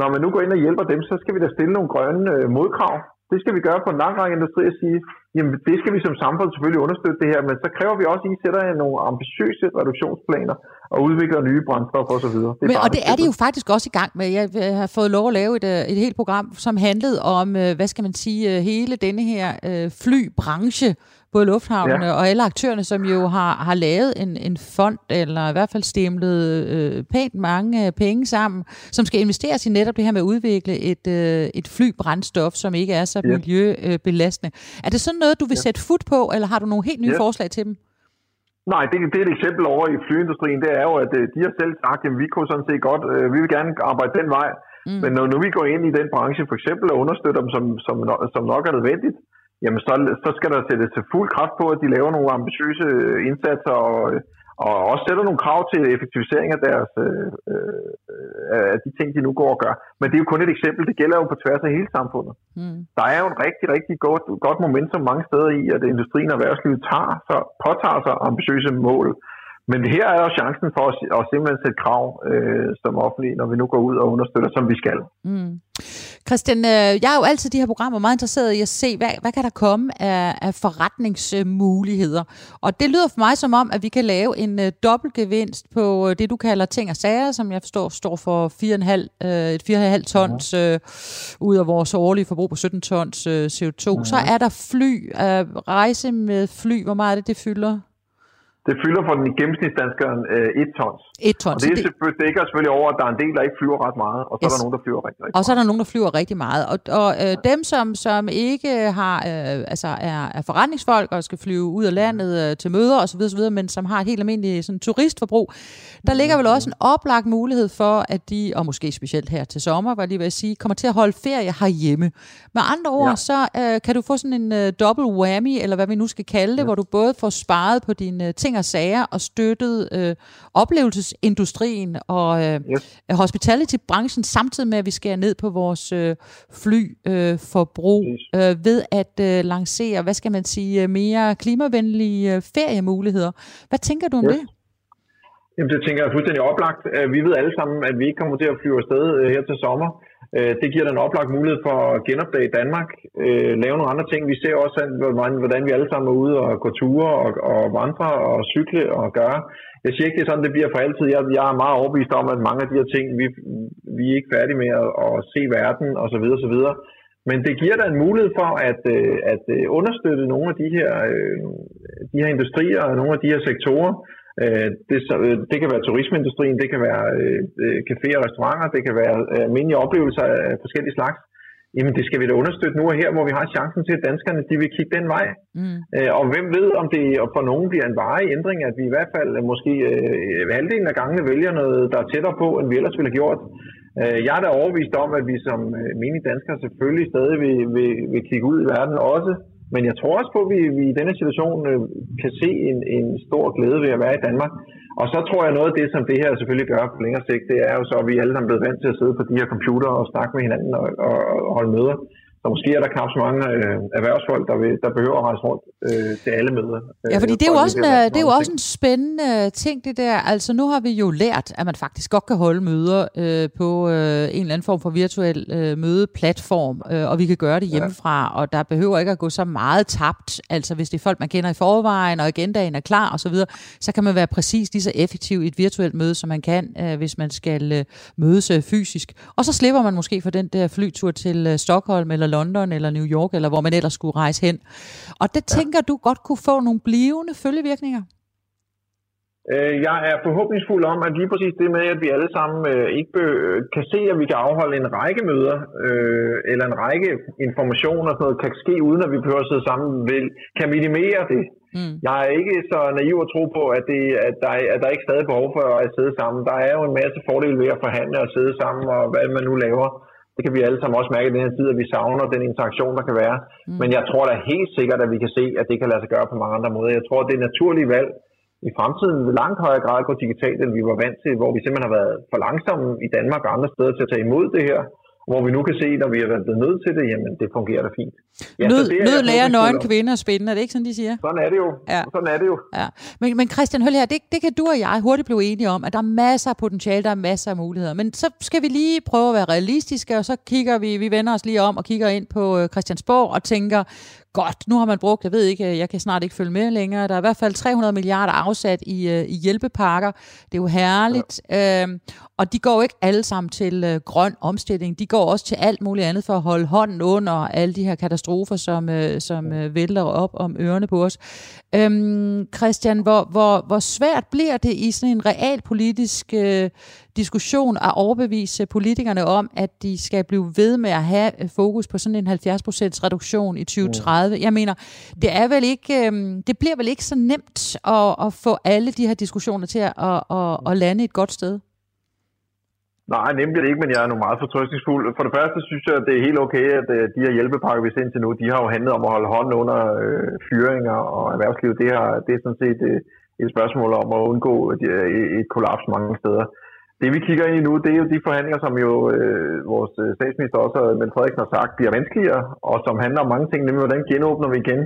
når man nu går ind og hjælper dem, så skal vi da stille nogle grønne øh, modkrav. Det skal vi gøre på en lang række industri og sige, jamen det skal vi som samfund selvfølgelig understøtte det her, men så kræver vi også, at I sætter nogle ambitiøse reduktionsplaner og udvikler nye brændstoffer osv. Det men, og det er det jo faktisk også i gang med. Jeg har fået lov at lave et, øh, et helt program, som handlede om, øh, hvad skal man sige, øh, hele denne her flybranche, både lufthavnene ja. og alle aktørerne, som jo har, har lavet en, en fond, eller i hvert fald stemlet øh, pænt mange øh, penge sammen, som skal investeres i netop det her med at udvikle et, øh, et flybrændstof, som ikke er så ja. miljøbelastende. Er det sådan noget, du vil ja. sætte fod på, eller har du nogle helt nye ja. forslag til dem? Nej, det, det er et eksempel over i flyindustrien, det er jo, at øh, de har selv sagt, at vi kunne sådan set godt, øh, vi vil gerne arbejde den vej, mm. men når nu vi går ind i den branche for eksempel og understøtter dem, som, som, som nok er nødvendigt, jamen så, så skal der sættes til fuld kraft på, at de laver nogle ambitiøse indsatser og, og også sætter nogle krav til effektivisering af deres øh, øh, af de ting, de nu går og gør. Men det er jo kun et eksempel. Det gælder jo på tværs af hele samfundet. Mm. Der er jo en rigtig, rigtig godt, godt momentum mange steder i, at industrien og erhvervslivet tager, så påtager sig ambitiøse mål. Men her er jo chancen for at, at simpelthen sætte krav øh, som offentlig, når vi nu går ud og understøtter, som vi skal. Mm. Christian, øh, jeg er jo altid de her programmer meget interesseret i at se, hvad, hvad kan der komme af, af forretningsmuligheder. Og det lyder for mig som om, at vi kan lave en uh, dobbeltgevinst på uh, det, du kalder ting og sager, som jeg forstår står for 4,5, uh, et 4,5 tons uh, ud af vores årlige forbrug på 17 tons uh, CO2. Mm. Så er der fly, uh, rejse med fly, hvor meget er det, det fylder? Det fylder for den gennemsnitsdanskeren øh, et tons. Et tons. Og det, det, det dækker selvfølgelig over, at der er en del, der ikke flyver ret meget, og så yes. er der nogen, der flyver rigtig, rigtig Og så er der nogen, der flyver rigtig meget. Og, og øh, dem, som, som ikke har, øh, altså er, er forretningsfolk og skal flyve ud af landet øh, til møder osv., osv., men som har et helt almindeligt sådan, turistforbrug, der ligger vel også en oplagt mulighed for, at de, og måske specielt her til sommer, var lige ved at sige, kommer til at holde ferie herhjemme. Med andre ord, ja. så øh, kan du få sådan en øh, double whammy, eller hvad vi nu skal kalde det, ja. hvor du både får sparet på dine øh, ting og sager og støttet øh, oplevelsesindustrien og øh, yes. hospitality-branchen, samtidig med, at vi skærer ned på vores øh, flyforbrug øh, øh, ved at øh, lancere, hvad skal man sige, mere klimavenlige øh, feriemuligheder. Hvad tænker du om yes. det? Jamen, det tænker jeg fuldstændig oplagt. Vi ved alle sammen, at vi ikke kommer til at flyve afsted her til sommer. Øh, det giver den oplagt mulighed for at genopdage Danmark, øh, lave nogle andre ting. Vi ser også, hvordan vi alle sammen er ude og gå ture og, og vandre og cykle og gøre. Jeg siger ikke, det er sådan, det bliver for altid. Jeg, jeg er meget overbevist om, at mange af de her ting, vi, vi er ikke færdige med at, at se verden osv. videre. Men det giver da en mulighed for at, øh, at øh, understøtte nogle af de her, øh, de her industrier og nogle af de her sektorer, det, det kan være turismeindustrien, det kan være caféer og restauranter, det kan være almindelige oplevelser af forskellige slags. Jamen det skal vi da understøtte nu og her, hvor vi har chancen til, at danskerne de vil kigge den vej. Mm. og hvem ved, om det for nogen bliver en varig ændring, at vi i hvert fald måske øh, halvdelen af gangene vælger noget, der er tættere på, end vi ellers ville have gjort. jeg er da overvist om, at vi som øh, menige danskere selvfølgelig stadig vil, vil, vil kigge ud i verden også men jeg tror også på, at vi, vi i denne situation øh, kan se en, en stor glæde ved at være i Danmark. Og så tror jeg noget af det, som det her selvfølgelig gør på længere sigt, det er jo så, at vi alle sammen er blevet vant til at sidde på de her computer og snakke med hinanden og, og, og holde møder. Så måske er der knap så mange øh, erhvervsfolk, der, vil, der behøver at rejse rundt øh, til alle møder. Ja, fordi det er, jo også en, det er jo også en spændende ting, det der. Altså nu har vi jo lært, at man faktisk godt kan holde møder øh, på øh, en eller anden form for virtuel øh, mødeplatform, øh, og vi kan gøre det hjemmefra, ja. og der behøver ikke at gå så meget tabt. Altså hvis det er folk, man kender i forvejen, og agendaen er klar osv., så, videre, så kan man være præcis lige så effektiv i et virtuelt møde, som man kan, øh, hvis man skal øh, mødes øh, fysisk. Og så slipper man måske for den der flytur til øh, Stockholm eller London eller New York, eller hvor man ellers skulle rejse hen. Og det ja. tænker du godt kunne få nogle blivende følgevirkninger? Øh, jeg er forhåbningsfuld om, at lige præcis det med, at vi alle sammen øh, ikke kan se, at vi kan afholde en række møder, øh, eller en række informationer, sådan noget, kan ske uden at vi behøver at sidde sammen, vil, kan minimere det. Mm. Jeg er ikke så naiv at tro på, at, det, at, der, at der ikke stadig er behov for at sidde sammen. Der er jo en masse fordele ved at forhandle og sidde sammen, og hvad man nu laver. Det kan vi alle sammen også mærke i den her tid, at vi savner den interaktion, der kan være. Mm. Men jeg tror da helt sikkert, at vi kan se, at det kan lade sig gøre på mange andre måder. Jeg tror, at det naturlige valg i fremtiden vil langt højere grad gå digitalt, end vi var vant til, hvor vi simpelthen har været for langsomme i Danmark og andre steder til at tage imod det her hvor vi nu kan se, når vi har været nødt til det, jamen det fungerer da fint. Ja, nød, det nød lærer nøgen kvinder spændende, er det ikke sådan, de siger? Sådan er det jo. Ja. Sådan er det jo. Ja. Men, men Christian, hør her, det, det kan du og jeg hurtigt blive enige om, at der er masser af potentiale, der er masser af muligheder. Men så skal vi lige prøve at være realistiske, og så kigger vi, vi vender os lige om og kigger ind på øh, Christiansborg og tænker, godt, nu har man brugt, jeg ved ikke, jeg kan snart ikke følge med længere, der er i hvert fald 300 milliarder afsat i, øh, i hjælpepakker. Det er jo herligt. Ja. Øhm, og de går ikke alle sammen til øh, grøn omstilling. De går også til alt muligt andet for at holde hånden under alle de her katastrofer, som, øh, som øh, vælter op om ørerne på os. Øhm, Christian, hvor, hvor, hvor svært bliver det i sådan en realpolitisk øh, diskussion at overbevise politikerne om, at de skal blive ved med at have øh, fokus på sådan en 70% reduktion i 2030? Mm. Jeg mener, det er vel ikke, øh, det bliver vel ikke så nemt at, at få alle de her diskussioner til at, at, at, at lande et godt sted? Nej, nemlig det ikke, men jeg er nu meget fortrøstningsfuld. For det første synes jeg, at det er helt okay, at øh, de her hjælpepakker, vi ser indtil nu, de har jo handlet om at holde hånden under øh, fyringer og erhvervslivet. Det, har, det er sådan set et, øh, et spørgsmål om at undgå et, et kollaps mange steder. Det vi kigger ind i nu, det er jo de forhandlinger, som jo øh, vores statsminister også, Mette Frederiksen, har sagt, bliver vanskeligere, og som handler om mange ting, nemlig hvordan genåbner vi igen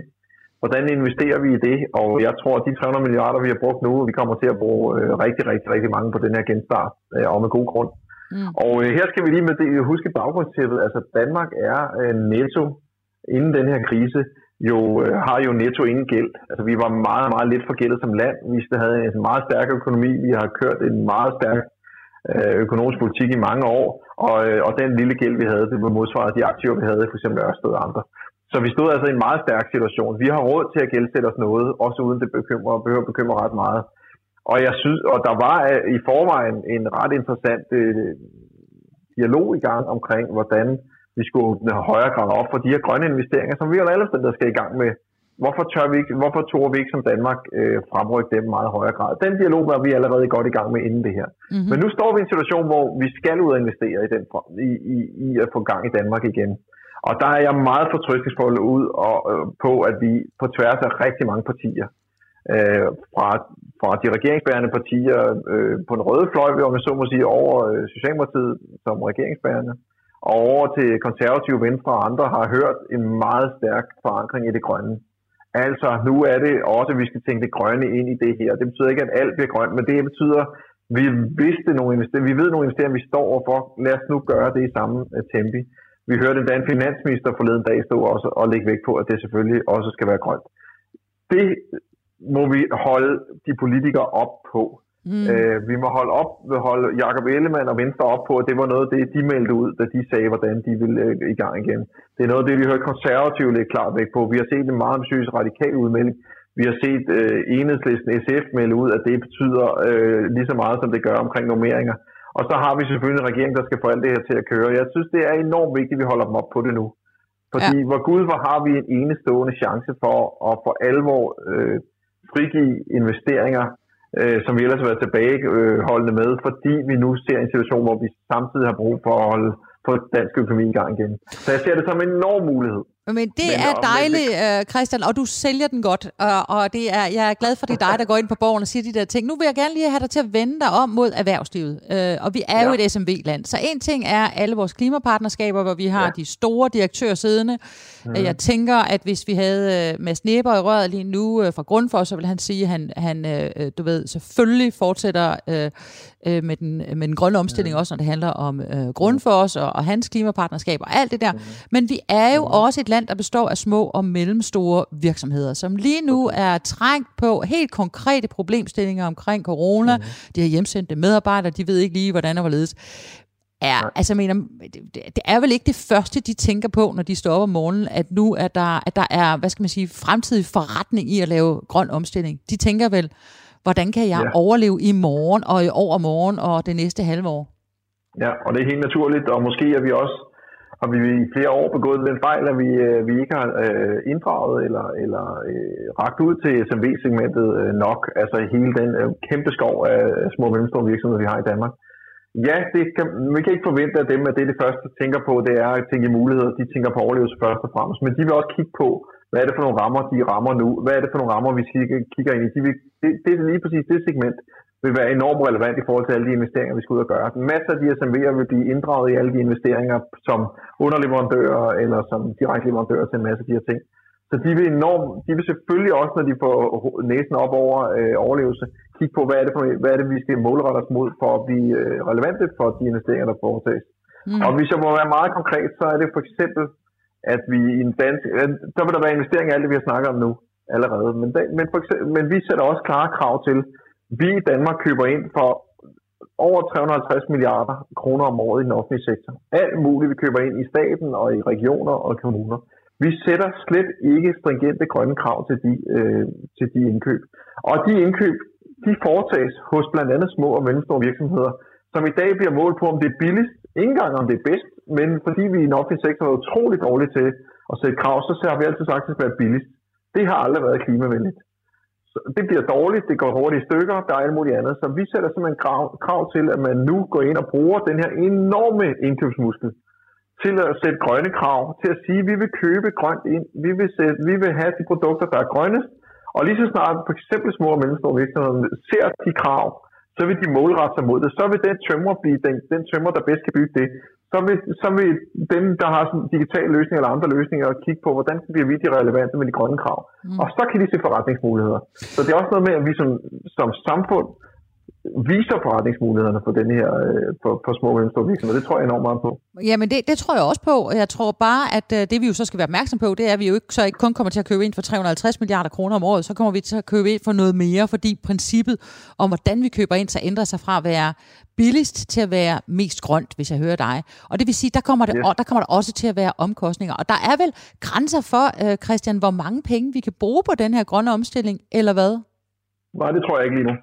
hvordan investerer vi i det? Og jeg tror, at de 300 milliarder, vi har brugt nu, vi kommer til at bruge øh, rigtig, rigtig, rigtig mange på den her genstart, øh, og med god grund. Mm. Og øh, her skal vi lige med det, huske baggrundstæppet. Altså Danmark er øh, netto inden den her krise jo øh, har jo netto ingen gæld. Altså vi var meget, meget lidt forgældet som land. Vi havde en meget stærk økonomi. Vi har kørt en meget stærk øh, Øh, økonomisk politik i mange år. Og, øh, og den lille gæld, vi havde, det var modsvaret de aktiver, vi havde, for Ørsted og andre. Så vi stod altså i en meget stærk situation. Vi har råd til at gældsætte os noget, også uden det bekymrer, behøver bekymre ret meget. Og jeg synes, og der var øh, i forvejen en ret interessant øh, dialog i gang omkring, hvordan vi skulle åbne højere grad op for de her grønne investeringer, som vi jo alle der skal i gang med. Hvorfor, tør vi ikke, hvorfor tog vi ikke som Danmark øh, fremrykke dem meget højere grad? Den dialog var vi allerede godt i gang med inden det her. Mm-hmm. Men nu står vi i en situation, hvor vi skal ud og investere i, den, i, i, i at få gang i Danmark igen. Og der er jeg meget fortrystningsfuld ud og, øh, på, at vi på tværs af rigtig mange partier, øh, fra, fra de regeringsbærende partier øh, på den røde fløj, om jeg så må sige, over øh, Socialdemokratiet som regeringsbærende, og over til konservative venstre og andre, har hørt en meget stærk forankring i det grønne. Altså, nu er det også, at vi skal tænke det grønne ind i det her. Det betyder ikke, at alt bliver grønt, men det betyder Vi vidste nogle investeringer, vi ved nogle investeringer, vi står overfor. Lad os nu gøre det i samme øh, tempi. Vi hørte endda en finansminister forleden dag stå også og lægge vægt på, at det selvfølgelig også skal være grønt. Det må vi holde de politikere op på. Mm. Øh, vi må holde op, holde Jacob Ellemann og Venstre op på, at det var noget af det, de meldte ud, da de sagde, hvordan de ville øh, i gang igen. Det er noget af det, vi hørte konservative lidt klart væk på. Vi har set en meget ambitiøs radikal udmelding. Vi har set øh, enhedslisten SF melde ud, at det betyder øh, lige så meget, som det gør omkring normeringer. Og så har vi selvfølgelig en regering, der skal få alt det her til at køre. Jeg synes, det er enormt vigtigt, at vi holder dem op på det nu. Fordi ja. hvor gud, hvor har vi en enestående chance for at for alvor øh, frigive investeringer øh, som vi ellers har været tilbageholdende med, fordi vi nu ser en situation, hvor vi samtidig har brug for at holde på dansk økonomi i gang igen. Så jeg ser det som en enorm mulighed. Men det men, er dejligt, det... Christian, og du sælger den godt. Og, og det er, jeg er glad for, det er dig, der går ind på borgen og siger de der ting. Nu vil jeg gerne lige have dig til at vende dig om mod erhvervslivet. Øh, og vi er ja. jo et SMV-land. Så en ting er alle vores klimapartnerskaber, hvor vi har ja. de store direktører siddende. Mm. Jeg tænker, at hvis vi havde med snæber i røret lige nu fra Grundfos, så vil han sige, at han, han du ved, selvfølgelig fortsætter øh, med, den, med den grønne omstilling, mm. også når det handler om øh, Grundfos og, og hans klimapartnerskab og alt det der. Mm. Men vi er jo mm. også et land, der består af små og mellemstore virksomheder, som lige nu er trængt på helt konkrete problemstillinger omkring corona. Mm. De har hjemsendte medarbejdere, de ved ikke lige, hvordan og hvorledes er, altså mener, det er vel ikke det første, de tænker på, når de står op om morgenen, at nu er der, at der er, hvad skal man sige, fremtidig forretning i at lave grøn omstilling. De tænker vel, hvordan kan jeg ja. overleve i morgen og i overmorgen og det næste halve år? Ja, og det er helt naturligt, og måske er vi også har vi i flere år begået den fejl, at vi, øh, vi ikke har øh, inddraget eller, eller øh, ragt ud til SMV-segmentet øh, nok, altså hele den øh, kæmpe skov af små og mellemstore virksomheder, vi har i Danmark. Ja, det kan, vi kan ikke forvente af dem, at det er det første, de tænker på, det er at tænke i muligheder. De tænker på overlevelse først og fremmest, men de vil også kigge på, hvad er det for nogle rammer, de rammer nu? Hvad er det for nogle rammer, vi kigger ind i? De vil, det, det er lige præcis det segment, vil være enormt relevant i forhold til alle de investeringer, vi skal ud og gøre. Masser af de SMV'er vil blive inddraget i alle de investeringer som underleverandører eller som direkte leverandører til en masse af de her ting. Så de vil enormt, de vil selvfølgelig også, når de får næsen op over øh, overlevelse, kigge på, hvad er, det for, hvad er det, vi skal målrette os mod for at blive øh, relevante for de investeringer, der foretages. Mm. Og hvis jeg må være meget konkret, så er det for eksempel at vi i en dansk... Der vil der være investering i alt det, vi har snakket om nu allerede. Men, da, men, for eksempel, men vi sætter også klare krav til, vi i Danmark køber ind for over 350 milliarder kroner om året i den offentlige sektor. Alt muligt, vi køber ind i staten og i regioner og kommuner. Vi sætter slet ikke stringente grønne krav til de, øh, til de indkøb. Og de indkøb, de foretages hos blandt andet små og mellemstore virksomheder, som i dag bliver målt på, om det er billigst, ikke engang om det er bedst, men fordi vi i den offentlige sektor er utrolig dårlige til at sætte krav, så har vi altid sagt, at det skal være billigst. Det har aldrig været klimavenligt. Så det bliver dårligt, det går hurtigt i stykker, der er alt muligt andet. Så vi sætter simpelthen krav, krav til, at man nu går ind og bruger den her enorme indkøbsmuskel til at sætte grønne krav, til at sige, at vi vil købe grønt ind, vi vil, sætte, vi vil have de produkter, der er grønne, og lige så snart for eksempel små og mellemstore virksomheder ser de krav, så vil de målrette sig mod det. Så vil den tømmer blive den, den tømmer, der bedst kan bygge det. Så vil, så vil dem, der har sådan digitale løsninger eller andre løsninger, kigge på, hvordan bliver vi de relevante med de grønne krav. Mm. Og så kan de se forretningsmuligheder. Så det er også noget med, at vi som, som samfund viser forretningsmulighederne for den her øh, for, for små og mellemstore virksomheder. Det tror jeg enormt meget på. Jamen det, det tror jeg også på. Jeg tror bare, at øh, det vi jo så skal være opmærksom på, det er, at vi jo ikke, så ikke kun kommer til at købe ind for 350 milliarder kroner om året, så kommer vi til at købe ind for noget mere, fordi princippet om, hvordan vi køber ind, så ændrer sig fra at være billigst til at være mest grønt, hvis jeg hører dig. Og det vil sige, der kommer, det, yes. der kommer der også til at være omkostninger. Og der er vel grænser for, øh, Christian, hvor mange penge vi kan bruge på den her grønne omstilling, eller hvad? Nej, det tror jeg ikke lige nu.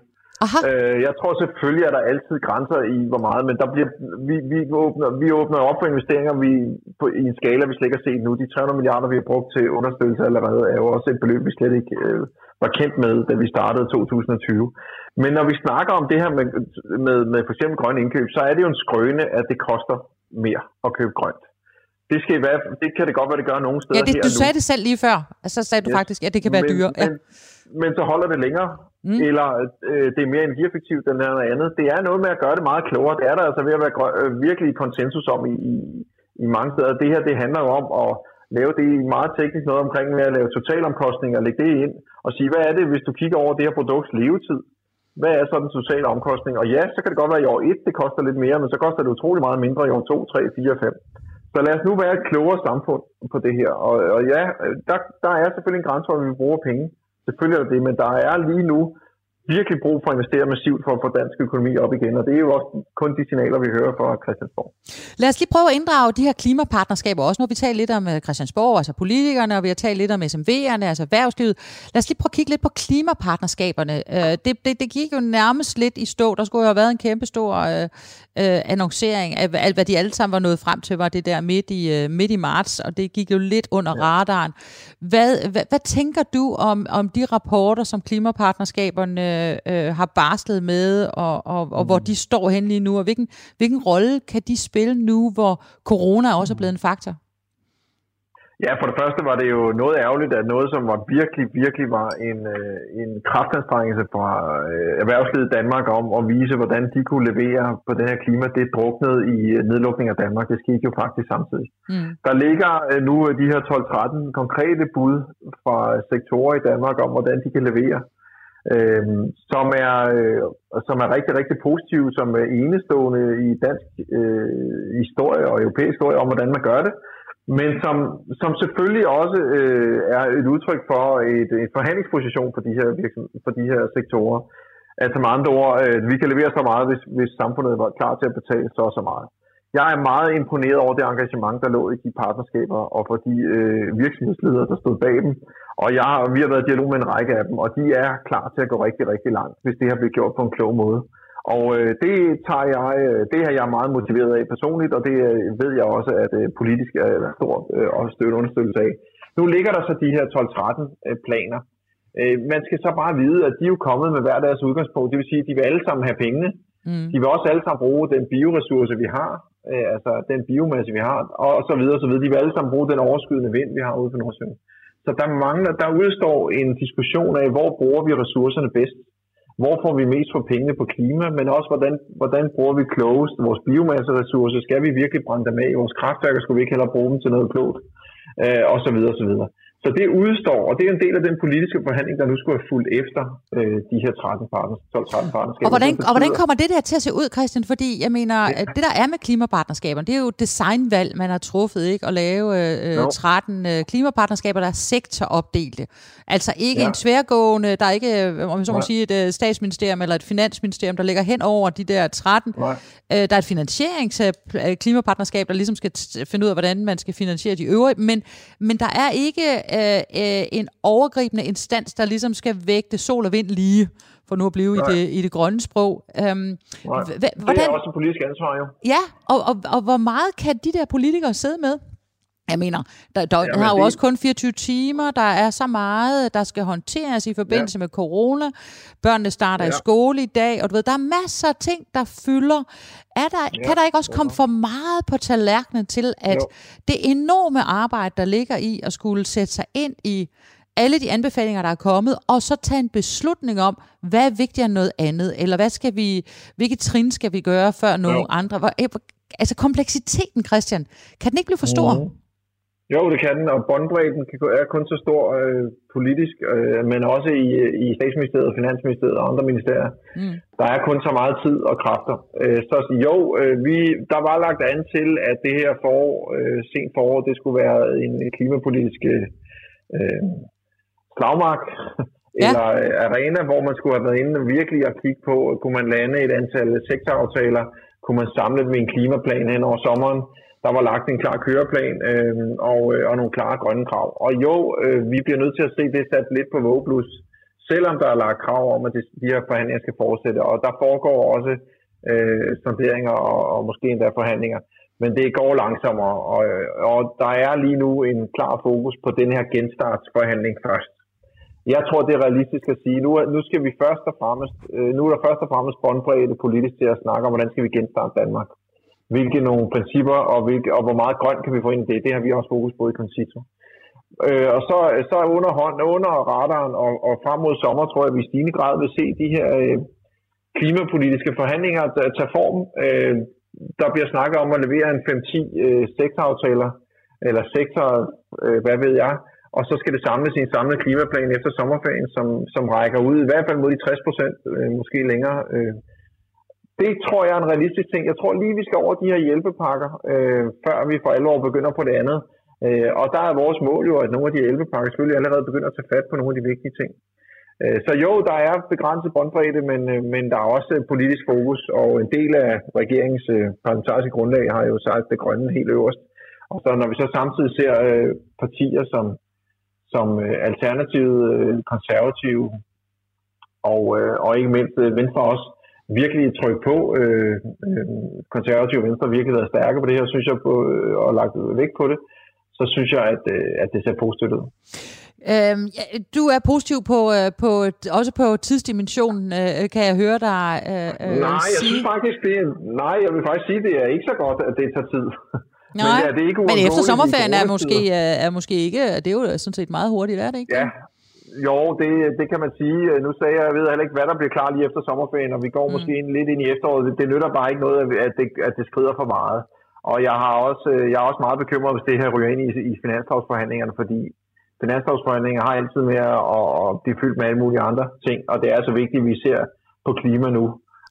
Aha. Øh, jeg tror selvfølgelig, at der altid grænser i, hvor meget, men der bliver, vi, vi, åbner, vi åbner op for investeringer vi, på, i en skala, vi slet ikke har set nu. De 300 milliarder, vi har brugt til understøttelse allerede, er jo også et beløb, vi slet ikke øh, var kendt med, da vi startede 2020. Men når vi snakker om det her med, med, med for eksempel grønne indkøb, så er det jo en skrøne, at det koster mere at købe grønt. Det, skal være, det kan det godt være, det gør nogle steder ja, det, her du sagde det selv lige før. Altså, så sagde du yes. faktisk, at det kan være men, dyre. Ja. Men, men så holder det længere, mm. eller øh, det er mere energieffektivt end noget andet. Det er noget med at gøre det meget klogere. Det er der altså ved at være øh, virkelig konsensus om i, i, i mange steder. Det her, det handler jo om at lave det i meget teknisk noget omkring med at lave totalomkostninger og lægge det ind og sige, hvad er det, hvis du kigger over det her produkts levetid? hvad er så den sociale omkostning? Og ja, så kan det godt være, at i år 1 det koster lidt mere, men så koster det utrolig meget mindre i år 2, 3, 4, 5. Så lad os nu være et klogere samfund på det her. Og, og ja, der, der er selvfølgelig en grænse, hvor vi bruger penge. Selvfølgelig er det det, men der er lige nu virkelig brug for at investere massivt for at få dansk økonomi op igen, og det er jo også kun de signaler, vi hører fra Christiansborg. Lad os lige prøve at inddrage de her klimapartnerskaber også. Nu har vi talt lidt om øh, Christiansborg, altså politikerne, og vi har talt lidt om SMV'erne, altså erhvervslivet. Lad os lige prøve at kigge lidt på klimapartnerskaberne. Øh, det, det, det gik jo nærmest lidt i stå. Der skulle jo have været en kæmpe stor øh, øh, annoncering af alt, hvad de alle sammen var nået frem til, var det der midt i, øh, midt i marts, og det gik jo lidt under ja. radaren. Hvad, hvad, hvad tænker du om, om de rapporter, som klimapartnerskaberne øh, har barslet med, og, og, og mm. hvor de står hen lige nu, og hvilken, hvilken rolle kan de spille nu, hvor corona også er blevet en faktor? Ja, for det første var det jo noget ærgerligt, at noget, som var virkelig, virkelig var en, øh, en kraftanstrengelse fra øh, erhvervslivet i Danmark om at vise, hvordan de kunne levere på det her klima, det druknede i nedlukning af Danmark. Det skete jo faktisk samtidig. Mm. Der ligger øh, nu de her 12-13 konkrete bud fra sektorer i Danmark om, hvordan de kan levere, øh, Øhm, som, er, øh, som er rigtig, rigtig positive, som er enestående i dansk øh, historie og europæisk historie om, hvordan man gør det men som, som selvfølgelig også øh, er et udtryk for et, en forhandlingsposition for de her, for de her sektorer. Altså med andre ord, øh, vi kan levere så meget, hvis, hvis samfundet var klar til at betale så og så meget. Jeg er meget imponeret over det engagement, der lå i de partnerskaber og for de øh, virksomhedsledere, der stod bag dem. Og jeg, vi har været i dialog med en række af dem, og de er klar til at gå rigtig, rigtig langt, hvis det har blivet gjort på en klog måde. Og øh, det tager jeg, øh, det er jeg meget motiveret af personligt, og det øh, ved jeg også, at øh, politisk er stor øh, også støtte understøttelse af. Nu ligger der så de her 12-13 øh, planer. Øh, man skal så bare vide, at de er jo kommet med hver deres udgangspunkt. Det vil sige, at de vil alle sammen have pengene. Mm. De vil også alle sammen bruge den bioressource, vi har, øh, altså den biomasse, vi har, og så videre, og så videre. De vil alle sammen bruge den overskydende vind, vi har ude på Nordsøen. Så der mangler, der udstår en diskussion af, hvor bruger vi ressourcerne bedst hvor får vi mest for pengene på klima, men også hvordan, hvordan bruger vi klogest vores biomasseressourcer? Skal vi virkelig brænde dem af i vores kraftværker? Skulle vi ikke hellere bruge dem til noget klogt? Øh, og så videre, og så videre. Så det udstår, og det er en del af den politiske forhandling, der nu skulle have fulgt efter øh, de her 13 partners, 12-13 partnerskaber. Og hvordan, og hvordan kommer det der til at se ud, Christian? Fordi jeg mener, ja. det der er med klimapartnerskaberne, det er jo designvalg, man har truffet, ikke? At lave øh, no. 13 øh, klimapartnerskaber, der er sektoropdelte. Altså ikke ja. en tværgående, der er ikke, øh, om så må sige, et øh, statsministerium eller et finansministerium, der ligger hen over de der 13. Nej. Øh, der er et finansierings øh, klimapartnerskab, der ligesom skal finde ud af, hvordan man skal finansiere de øvrige, men, men der er ikke øh, øh, en overgribende instans, der ligesom skal vægte sol og vind lige, for nu at blive i det, i det grønne sprog. Øhm, hvordan, det er også et politisk ansvar, jo. Ja, og, og, og hvor meget kan de der politikere sidde med? Jeg mener, der, der ja, har jo det... også kun 24 timer, der er så meget, der skal håndteres i forbindelse ja. med corona. Børnene starter ja. i skole i dag, og du ved, der er masser af ting, der fylder. Er der, ja. Kan der ikke også komme for meget på tallerkenen til, at jo. det enorme arbejde, der ligger i at skulle sætte sig ind i alle de anbefalinger, der er kommet, og så tage en beslutning om, hvad er vigtigere end noget andet, eller hvad skal vi, hvilke trin skal vi gøre før nogle jo. andre. Altså kompleksiteten, Christian, kan den ikke blive for stor? Mm. Jo, det kan den, og båndbredden er kun så stor øh, politisk, øh, men også i, i statsministeriet, finansministeriet og andre ministerier. Mm. Der er kun så meget tid og kræfter. Øh, så jo, øh, vi, der var lagt an til, at det her forår, øh, sent forår, det skulle være en klimapolitisk øh, slagmark, ja. eller arena, hvor man skulle have været inde virkelig at kigge på, kunne man lande et antal sektoraftaler, kunne man samle dem i en klimaplan hen over sommeren, der var lagt en klar køreplan øh, og, øh, og nogle klare grønne krav. Og jo, øh, vi bliver nødt til at se det sat lidt på vågeblus, selvom der er lagt krav om, at de, de her forhandlinger skal fortsætte. Og der foregår også øh, sonderinger og, og måske endda forhandlinger. Men det går langsommere, og, øh, og der er lige nu en klar fokus på den her genstartsforhandling først. Jeg tror, det er realistisk at sige, nu, nu skal vi først og fremmest, øh, nu er der først og fremmest båndbredde politisk til at snakke om, hvordan skal vi genstarte Danmark hvilke nogle principper, og, hvilke, og hvor meget grønt kan vi få ind i det. Det har vi også fokus på i Concito. Øh, og så, så under hånd, under radaren og, og frem mod sommer, tror jeg, at vi i stigende grad vil se de her øh, klimapolitiske forhandlinger tage form. Øh, der bliver snakket om at levere en 5-10 øh, sektoraftaler, eller sektor, øh, hvad ved jeg, og så skal det samles i en samlet klimaplan efter sommerferien, som, som rækker ud i hvert fald mod de 60 procent, øh, måske længere. Øh. Det tror jeg er en realistisk ting. Jeg tror lige, vi skal over de her hjælpepakker, øh, før vi for alvor begynder på det andet. Øh, og der er vores mål jo, at nogle af de hjælpepakker selvfølgelig allerede begynder at tage fat på nogle af de vigtige ting. Øh, så jo, der er begrænset båndbredde, men, øh, men der er også politisk fokus, og en del af regeringens øh, parlamentariske grundlag har jo sagt det grønne helt øverst. Og så når vi så samtidig ser øh, partier som, som øh, Alternativet, øh, Konservative og, og ikke mindst Venstre også virkelig trykke på. Øh, konservative og Venstre virkelig været stærke på det her, synes jeg, på, og lagt vægt på det, så synes jeg, at, at det ser positivt ud. Øhm, ja, du er positiv på, øh, på også på tidsdimensionen, øh, kan jeg høre dig øh, øh, Nej, jeg sige. synes faktisk, det er, nej, jeg vil faktisk sige, det er ikke så godt, at det tager tid. Nej, men, ja, det er ikke men efter sommerferien er måske, er måske ikke, det er jo sådan set meget hurtigt, er det ikke? Ja, jo, det, det kan man sige. Nu sagde jeg, jeg ved heller ikke, hvad der bliver klar lige efter sommerferien, og vi går mm. måske ind, lidt ind i efteråret. Det, det nytter bare ikke noget, at det, at det skrider for meget. Og jeg, har også, jeg er også meget bekymret, hvis det her ryger ind i, i finanslovsforhandlingerne, fordi finanslovsforhandlinger har altid med at, at blive fyldt med alle mulige andre ting, og det er så vigtigt, at vi ser på klima nu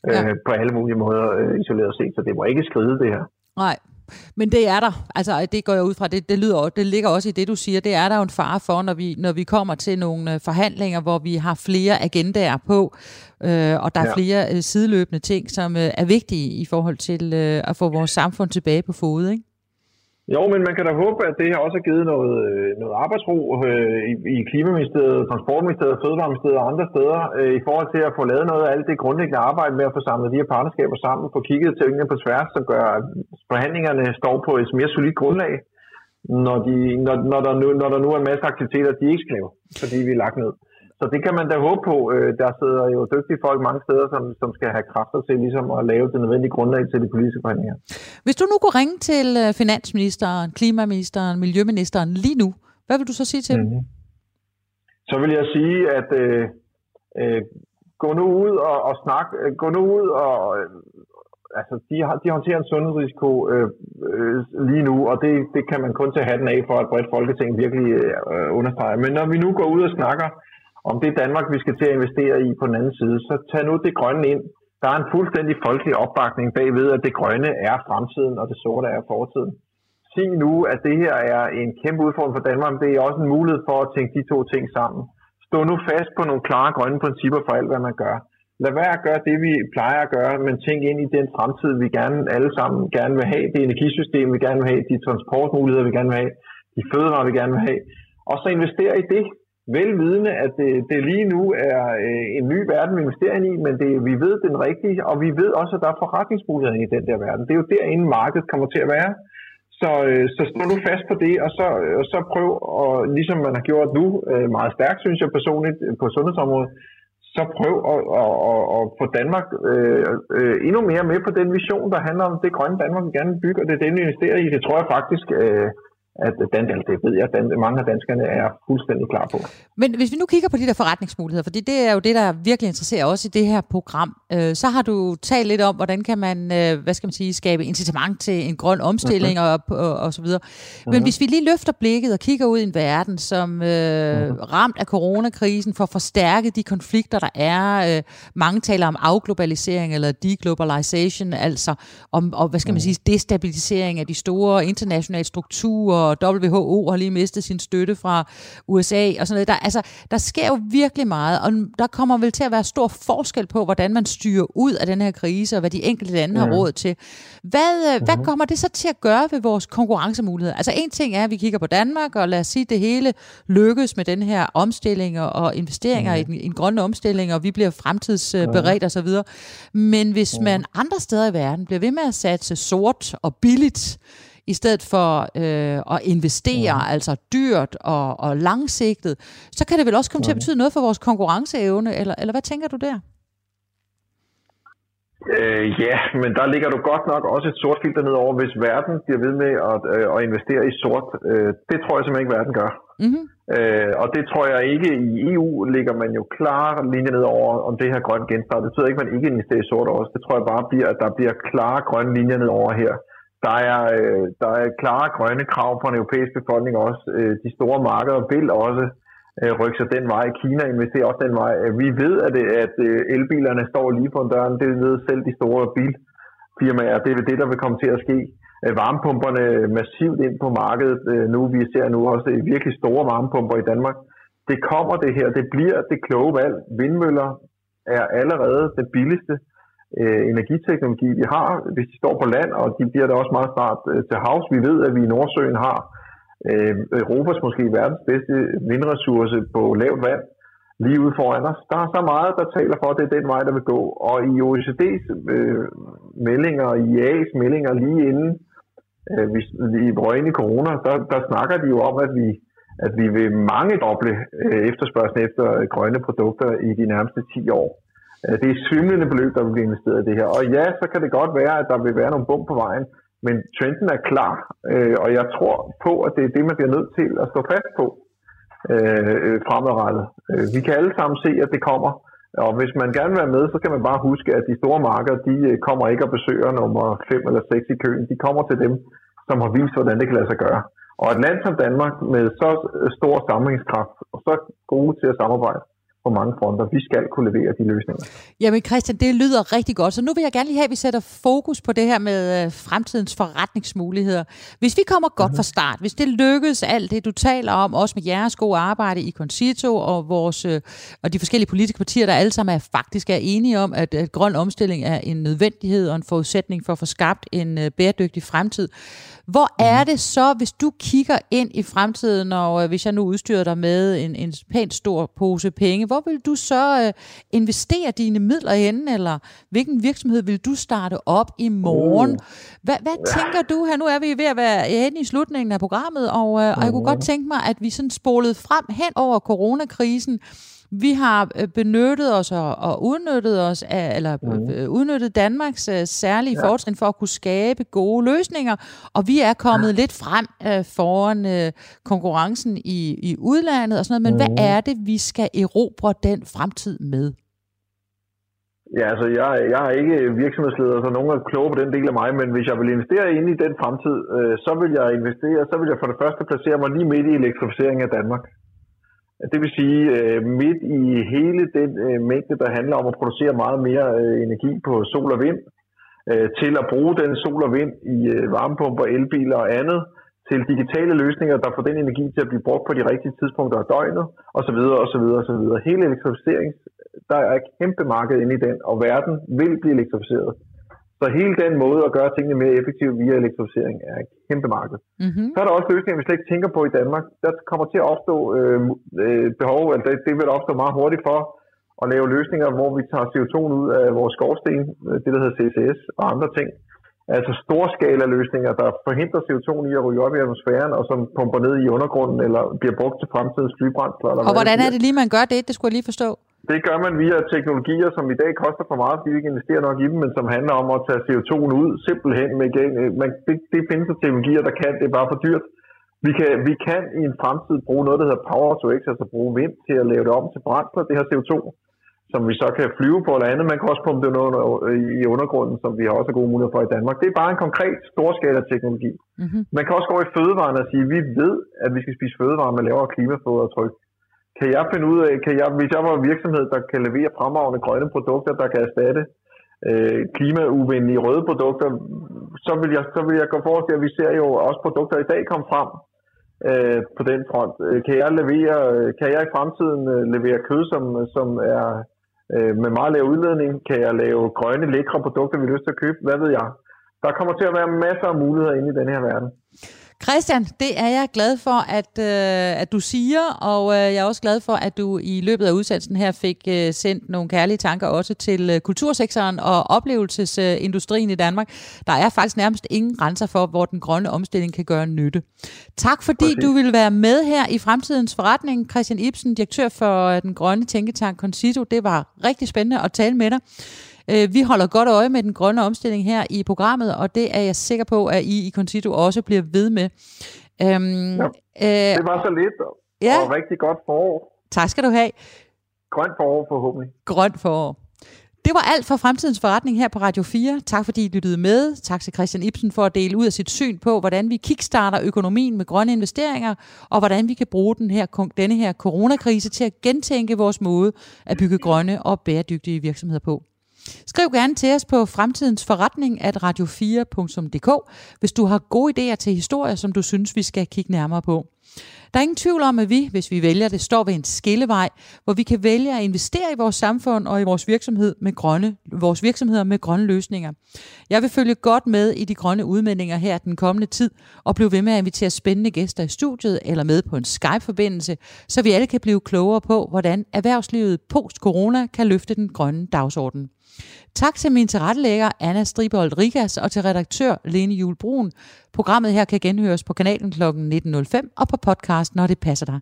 ja. øh, på alle mulige måder øh, isoleret set, så det må ikke skride det her. Nej, men det er der. Altså, det går jeg ud fra. Det, det, lyder, det ligger også i det, du siger. Det er der jo en fare for, når vi, når vi kommer til nogle øh, forhandlinger, hvor vi har flere agendaer på, øh, og der er ja. flere øh, sideløbende ting, som øh, er vigtige i forhold til øh, at få vores samfund tilbage på fod, ikke? Jo, men man kan da håbe, at det her også har givet noget, øh, noget arbejdsro øh, i, i Klimaministeriet, Transportministeriet, Fødevareministeriet og andre steder øh, i forhold til at få lavet noget af alt det grundlæggende arbejde med at få samlet de her partnerskaber sammen, få kigget tingene på tværs, som gør, at forhandlingerne står på et mere solidt grundlag, når, de, når, når, der nu, når der nu er en masse aktiviteter, de ikke skal lave, fordi vi er lagt ned. Så det kan man da håbe på. Øh, der sidder jo dygtige folk mange steder, som, som skal have kræfter til ligesom at lave det nødvendige grundlag til de politiske forhandlinger. Hvis du nu kunne ringe til øh, finansministeren, klimaministeren, miljøministeren lige nu, hvad vil du så sige til mm-hmm. dem? Så vil jeg sige, at øh, øh, gå nu ud og, og snak, øh, gå nu ud og øh, altså, de, har, de håndterer en sundhedsrisiko øh, øh, lige nu, og det, det kan man kun tage hatten af for, at bredt folketing virkelig øh, understreger. Men når vi nu går ud og snakker om det er Danmark, vi skal til at investere i på den anden side, så tag nu det grønne ind. Der er en fuldstændig folkelig opbakning bagved, at det grønne er fremtiden, og det sorte er fortiden. Sig nu, at det her er en kæmpe udfordring for Danmark, men det er også en mulighed for at tænke de to ting sammen. Stå nu fast på nogle klare grønne principper for alt, hvad man gør. Lad være at gøre det, vi plejer at gøre, men tænk ind i den fremtid, vi gerne alle sammen gerne vil have, det energisystem, vi gerne vil have, de transportmuligheder, vi gerne vil have, de fødevarer, vi gerne vil have, og så investere i det, velvidende, at det, det lige nu er øh, en ny verden, vi investerer i, men det, vi ved den rigtige, og vi ved også, at der er forretningsmuligheder i den der verden. Det er jo derinde, markedet kommer til at være. Så, øh, så stå nu fast på det, og så, og så prøv, og ligesom man har gjort nu, øh, meget stærkt, synes jeg personligt, på sundhedsområdet, så prøv at, at, at, at få Danmark øh, øh, endnu mere med på den vision, der handler om det grønne Danmark, vi gerne vil bygge, og det er det, vi investerer i. Det tror jeg faktisk, øh, at den, det ved jeg, at mange af danskerne er fuldstændig klar på. Men hvis vi nu kigger på de der forretningsmuligheder, fordi det er jo det, der virkelig interesserer os i det her program, øh, så har du talt lidt om, hvordan kan man, øh, hvad skal man sige, skabe incitament til en grøn omstilling uh-huh. og, og, og så videre. Men uh-huh. hvis vi lige løfter blikket og kigger ud i en verden, som øh, uh-huh. ramt af coronakrisen, for at forstærke de konflikter, der er. Øh, mange taler om afglobalisering eller deglobalization, altså om, og, hvad skal man sige, destabilisering af de store internationale strukturer, og WHO har lige mistet sin støtte fra USA og sådan noget. Der, altså, der sker jo virkelig meget, og der kommer vel til at være stor forskel på, hvordan man styrer ud af den her krise, og hvad de enkelte lande mm. har råd til. Hvad, mm. hvad mhm. kommer det så til at gøre ved vores konkurrencemuligheder? Altså en ting er, at vi kigger på Danmark, og lad os sige, at det hele lykkes med den her omstilling og investeringer mm. i, den, i en grønne omstilling, og vi bliver fremtidsberedt mm. osv. Men hvis man andre steder i verden bliver ved med at satse sort og billigt, i stedet for øh, at investere, ja. altså dyrt og, og langsigtet, så kan det vel også komme ja. til at betyde noget for vores konkurrenceevne, eller, eller hvad tænker du der? Øh, ja, men der ligger du godt nok også et sort filter nedover, hvis verden bliver ved med at, øh, at investere i sort. Øh, det tror jeg simpelthen ikke, verden gør. Mm-hmm. Øh, og det tror jeg ikke, i EU ligger man jo klar linje nedover om det her grønne genstart. Det betyder ikke, at man ikke investerer i sort også. Det tror jeg bare bliver, at der bliver klare grønne linjer nedover her der er, øh, der er klare grønne krav fra den europæiske befolkning også. Øh, de store markeder vil også øh, rykke sig den vej. Kina investerer også den vej. Øh, vi ved, at, det, at øh, elbilerne står lige på døren. Det ved selv de store bilfirmaer. Det er det, der vil komme til at ske. Øh, varmepumperne massivt ind på markedet nu. Vi ser nu også virkelig store varmepumper i Danmark. Det kommer det her. Det bliver det kloge valg. Vindmøller er allerede det billigste øh, energiteknologi, vi har, hvis de står på land, og de bliver der også meget snart øh, til havs. Vi ved, at vi i Nordsøen har øh, Europas måske verdens bedste vindressource på lavt vand lige ude foran os. Der er så meget, der taler for, at det er den vej, der vil gå. Og i OECD's øh, meldinger, og IA's meldinger lige inden øh, vi, vi røg ind i corona, der, der snakker de jo om, at vi at vi vil mange doble øh, efterspørgsel efter grønne produkter i de nærmeste 10 år. Øh, det er svimlende beløb, der vil blive investeret i det her. Og ja, så kan det godt være, at der vil være nogle bump på vejen, men trenden er klar, øh, og jeg tror på, at det er det, man bliver nødt til at stå fast på øh, fremadrettet. Øh, vi kan alle sammen se, at det kommer, og hvis man gerne vil være med, så kan man bare huske, at de store markeder, de kommer ikke og besøger nummer 5 eller 6 i køen. De kommer til dem, som har vist, hvordan det kan lade sig gøre. Og et land som Danmark med så stor samlingskraft og så gode til at samarbejde, på mange fronter. Vi skal kunne levere de løsninger. Jamen Christian, det lyder rigtig godt. Så nu vil jeg gerne lige have, at vi sætter fokus på det her med øh, fremtidens forretningsmuligheder. Hvis vi kommer godt fra start, hvis det lykkes alt det, du taler om, også med jeres gode arbejde i Concito og, vores, øh, og de forskellige politiske partier, der alle sammen er faktisk er enige om, at, at grøn omstilling er en nødvendighed og en forudsætning for at få skabt en uh, bæredygtig fremtid. Hvor er mhm. det så, hvis du kigger ind i fremtiden, og øh, hvis jeg nu udstyrer dig med en, en pænt stor pose penge, hvor vil du så øh, investere dine midler henne, eller hvilken virksomhed vil du starte op i morgen? Uh. Hvad, hvad tænker du her? Nu er vi ved at være hen i slutningen af programmet, og, øh, og jeg kunne godt tænke mig, at vi sådan spolede frem hen over coronakrisen, vi har øh, benyttet os og, og udnyttet os af, eller mm. udnyttet Danmarks særlige ja. fortrin for at kunne skabe gode løsninger, og vi er kommet ja. lidt frem foran konkurrencen i, i udlandet og sådan noget, men mm. hvad mhm. er det, vi skal erobre den fremtid med? Ja, altså jeg, jeg er ikke virksomhedsleder, så nogen er kloge på den del af mig, men hvis jeg vil investere ind i den fremtid, øh, så vil jeg investere, så vil jeg for det første placere mig lige midt i elektrificeringen af Danmark. Det vil sige, øh, midt i hele den øh, mængde, der handler om at producere meget mere øh, energi på sol og vind, øh, til at bruge den sol og vind i øh, varmepumper, elbiler og andet, til digitale løsninger, der får den energi til at blive brugt på de rigtige tidspunkter af døgnet, osv. osv. osv. Hele elektrificeringen, der er et kæmpe marked inde i den, og verden vil blive elektrificeret. Så hele den måde at gøre tingene mere effektive via elektrificering er et kæmpe marked. Mm-hmm. Så er der også løsninger, vi slet ikke tænker på i Danmark. Der kommer til at opstå øh, øh, behov, eller det, det vil opstå meget hurtigt for at lave løsninger, hvor vi tager CO2 ud af vores skorsten, øh, det der hedder CCS og andre ting. Altså storskala løsninger, der forhindrer CO2 i at ryge op i atmosfæren, og som pumper ned i undergrunden, eller bliver brugt til fremtidens flybrændsler. og hvordan er det lige, man gør det? Det skulle jeg lige forstå. Det gør man via teknologier, som i dag koster for meget, fordi vi ikke investerer nok i dem, men som handler om at tage CO2'en ud, simpelthen med man, det, det findes der teknologier, der kan, det er bare for dyrt. Vi kan, vi kan i en fremtid bruge noget, der hedder Power to X, altså bruge vind til at lave det om til brændsler, det her CO2, som vi så kan flyve på eller andet. Man kan også pumpe det noget i undergrunden, som vi har også gode muligheder for i Danmark. Det er bare en konkret storskala teknologi. Mm-hmm. Man kan også gå i fødevaren og sige, at vi ved, at vi skal spise fødevarer med lavere klimafodretryk kan jeg finde ud af, kan jeg, hvis jeg var en virksomhed, der kan levere fremragende grønne produkter, der kan erstatte øh, klimauvenlige røde produkter, så vil, jeg, så vil jeg gå forrest at vi ser jo også produkter i dag komme frem øh, på den front. Øh, kan jeg levere, kan jeg i fremtiden øh, levere kød, som, som er øh, med meget lav udledning? Kan jeg lave grønne, lækre produkter, vi har lyst til at købe? Hvad ved jeg? Der kommer til at være masser af muligheder inde i den her verden. Christian, det er jeg glad for, at, øh, at du siger, og øh, jeg er også glad for, at du i løbet af udsendelsen her fik øh, sendt nogle kærlige tanker også til øh, kultursektoren og oplevelsesindustrien i Danmark. Der er faktisk nærmest ingen grænser for, hvor den grønne omstilling kan gøre nytte. Tak fordi Præcis. du vil være med her i Fremtidens Forretning. Christian Ibsen, direktør for øh, den grønne tænketank Concito. Det var rigtig spændende at tale med dig. Øh, vi holder godt øje med den grønne omstilling her i programmet, og det er jeg sikker på, at I i Concito også bliver ved med. Øhm, ja, øh, det var så lidt, og ja. rigtig godt forår. Tak skal du have. Grønt forår forhåbentlig. Grønt forår. Det var alt for Fremtidens Forretning her på Radio 4. Tak fordi I lyttede med. Tak til Christian Ibsen for at dele ud af sit syn på, hvordan vi kickstarter økonomien med grønne investeringer, og hvordan vi kan bruge den her, denne her coronakrise til at gentænke vores måde at bygge grønne og bæredygtige virksomheder på. Skriv gerne til os på fremtidens forretning at radio4.dk, hvis du har gode idéer til historier, som du synes, vi skal kigge nærmere på. Der er ingen tvivl om, at vi, hvis vi vælger det, står ved en skillevej, hvor vi kan vælge at investere i vores samfund og i vores virksomhed med grønne, vores virksomheder med grønne løsninger. Jeg vil følge godt med i de grønne udmeldinger her den kommende tid, og blive ved med at invitere spændende gæster i studiet eller med på en Skype-forbindelse, så vi alle kan blive klogere på, hvordan erhvervslivet post-corona kan løfte den grønne dagsorden. Tak til min tilrettelægger Anna Stribold Rigas og til redaktør Lene Julbrun. Programmet her kan genhøres på kanalen kl. 19.05 og på podcast, når det passer dig.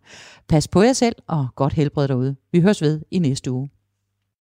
Pas på jer selv og godt helbred derude. Vi høres ved i næste uge.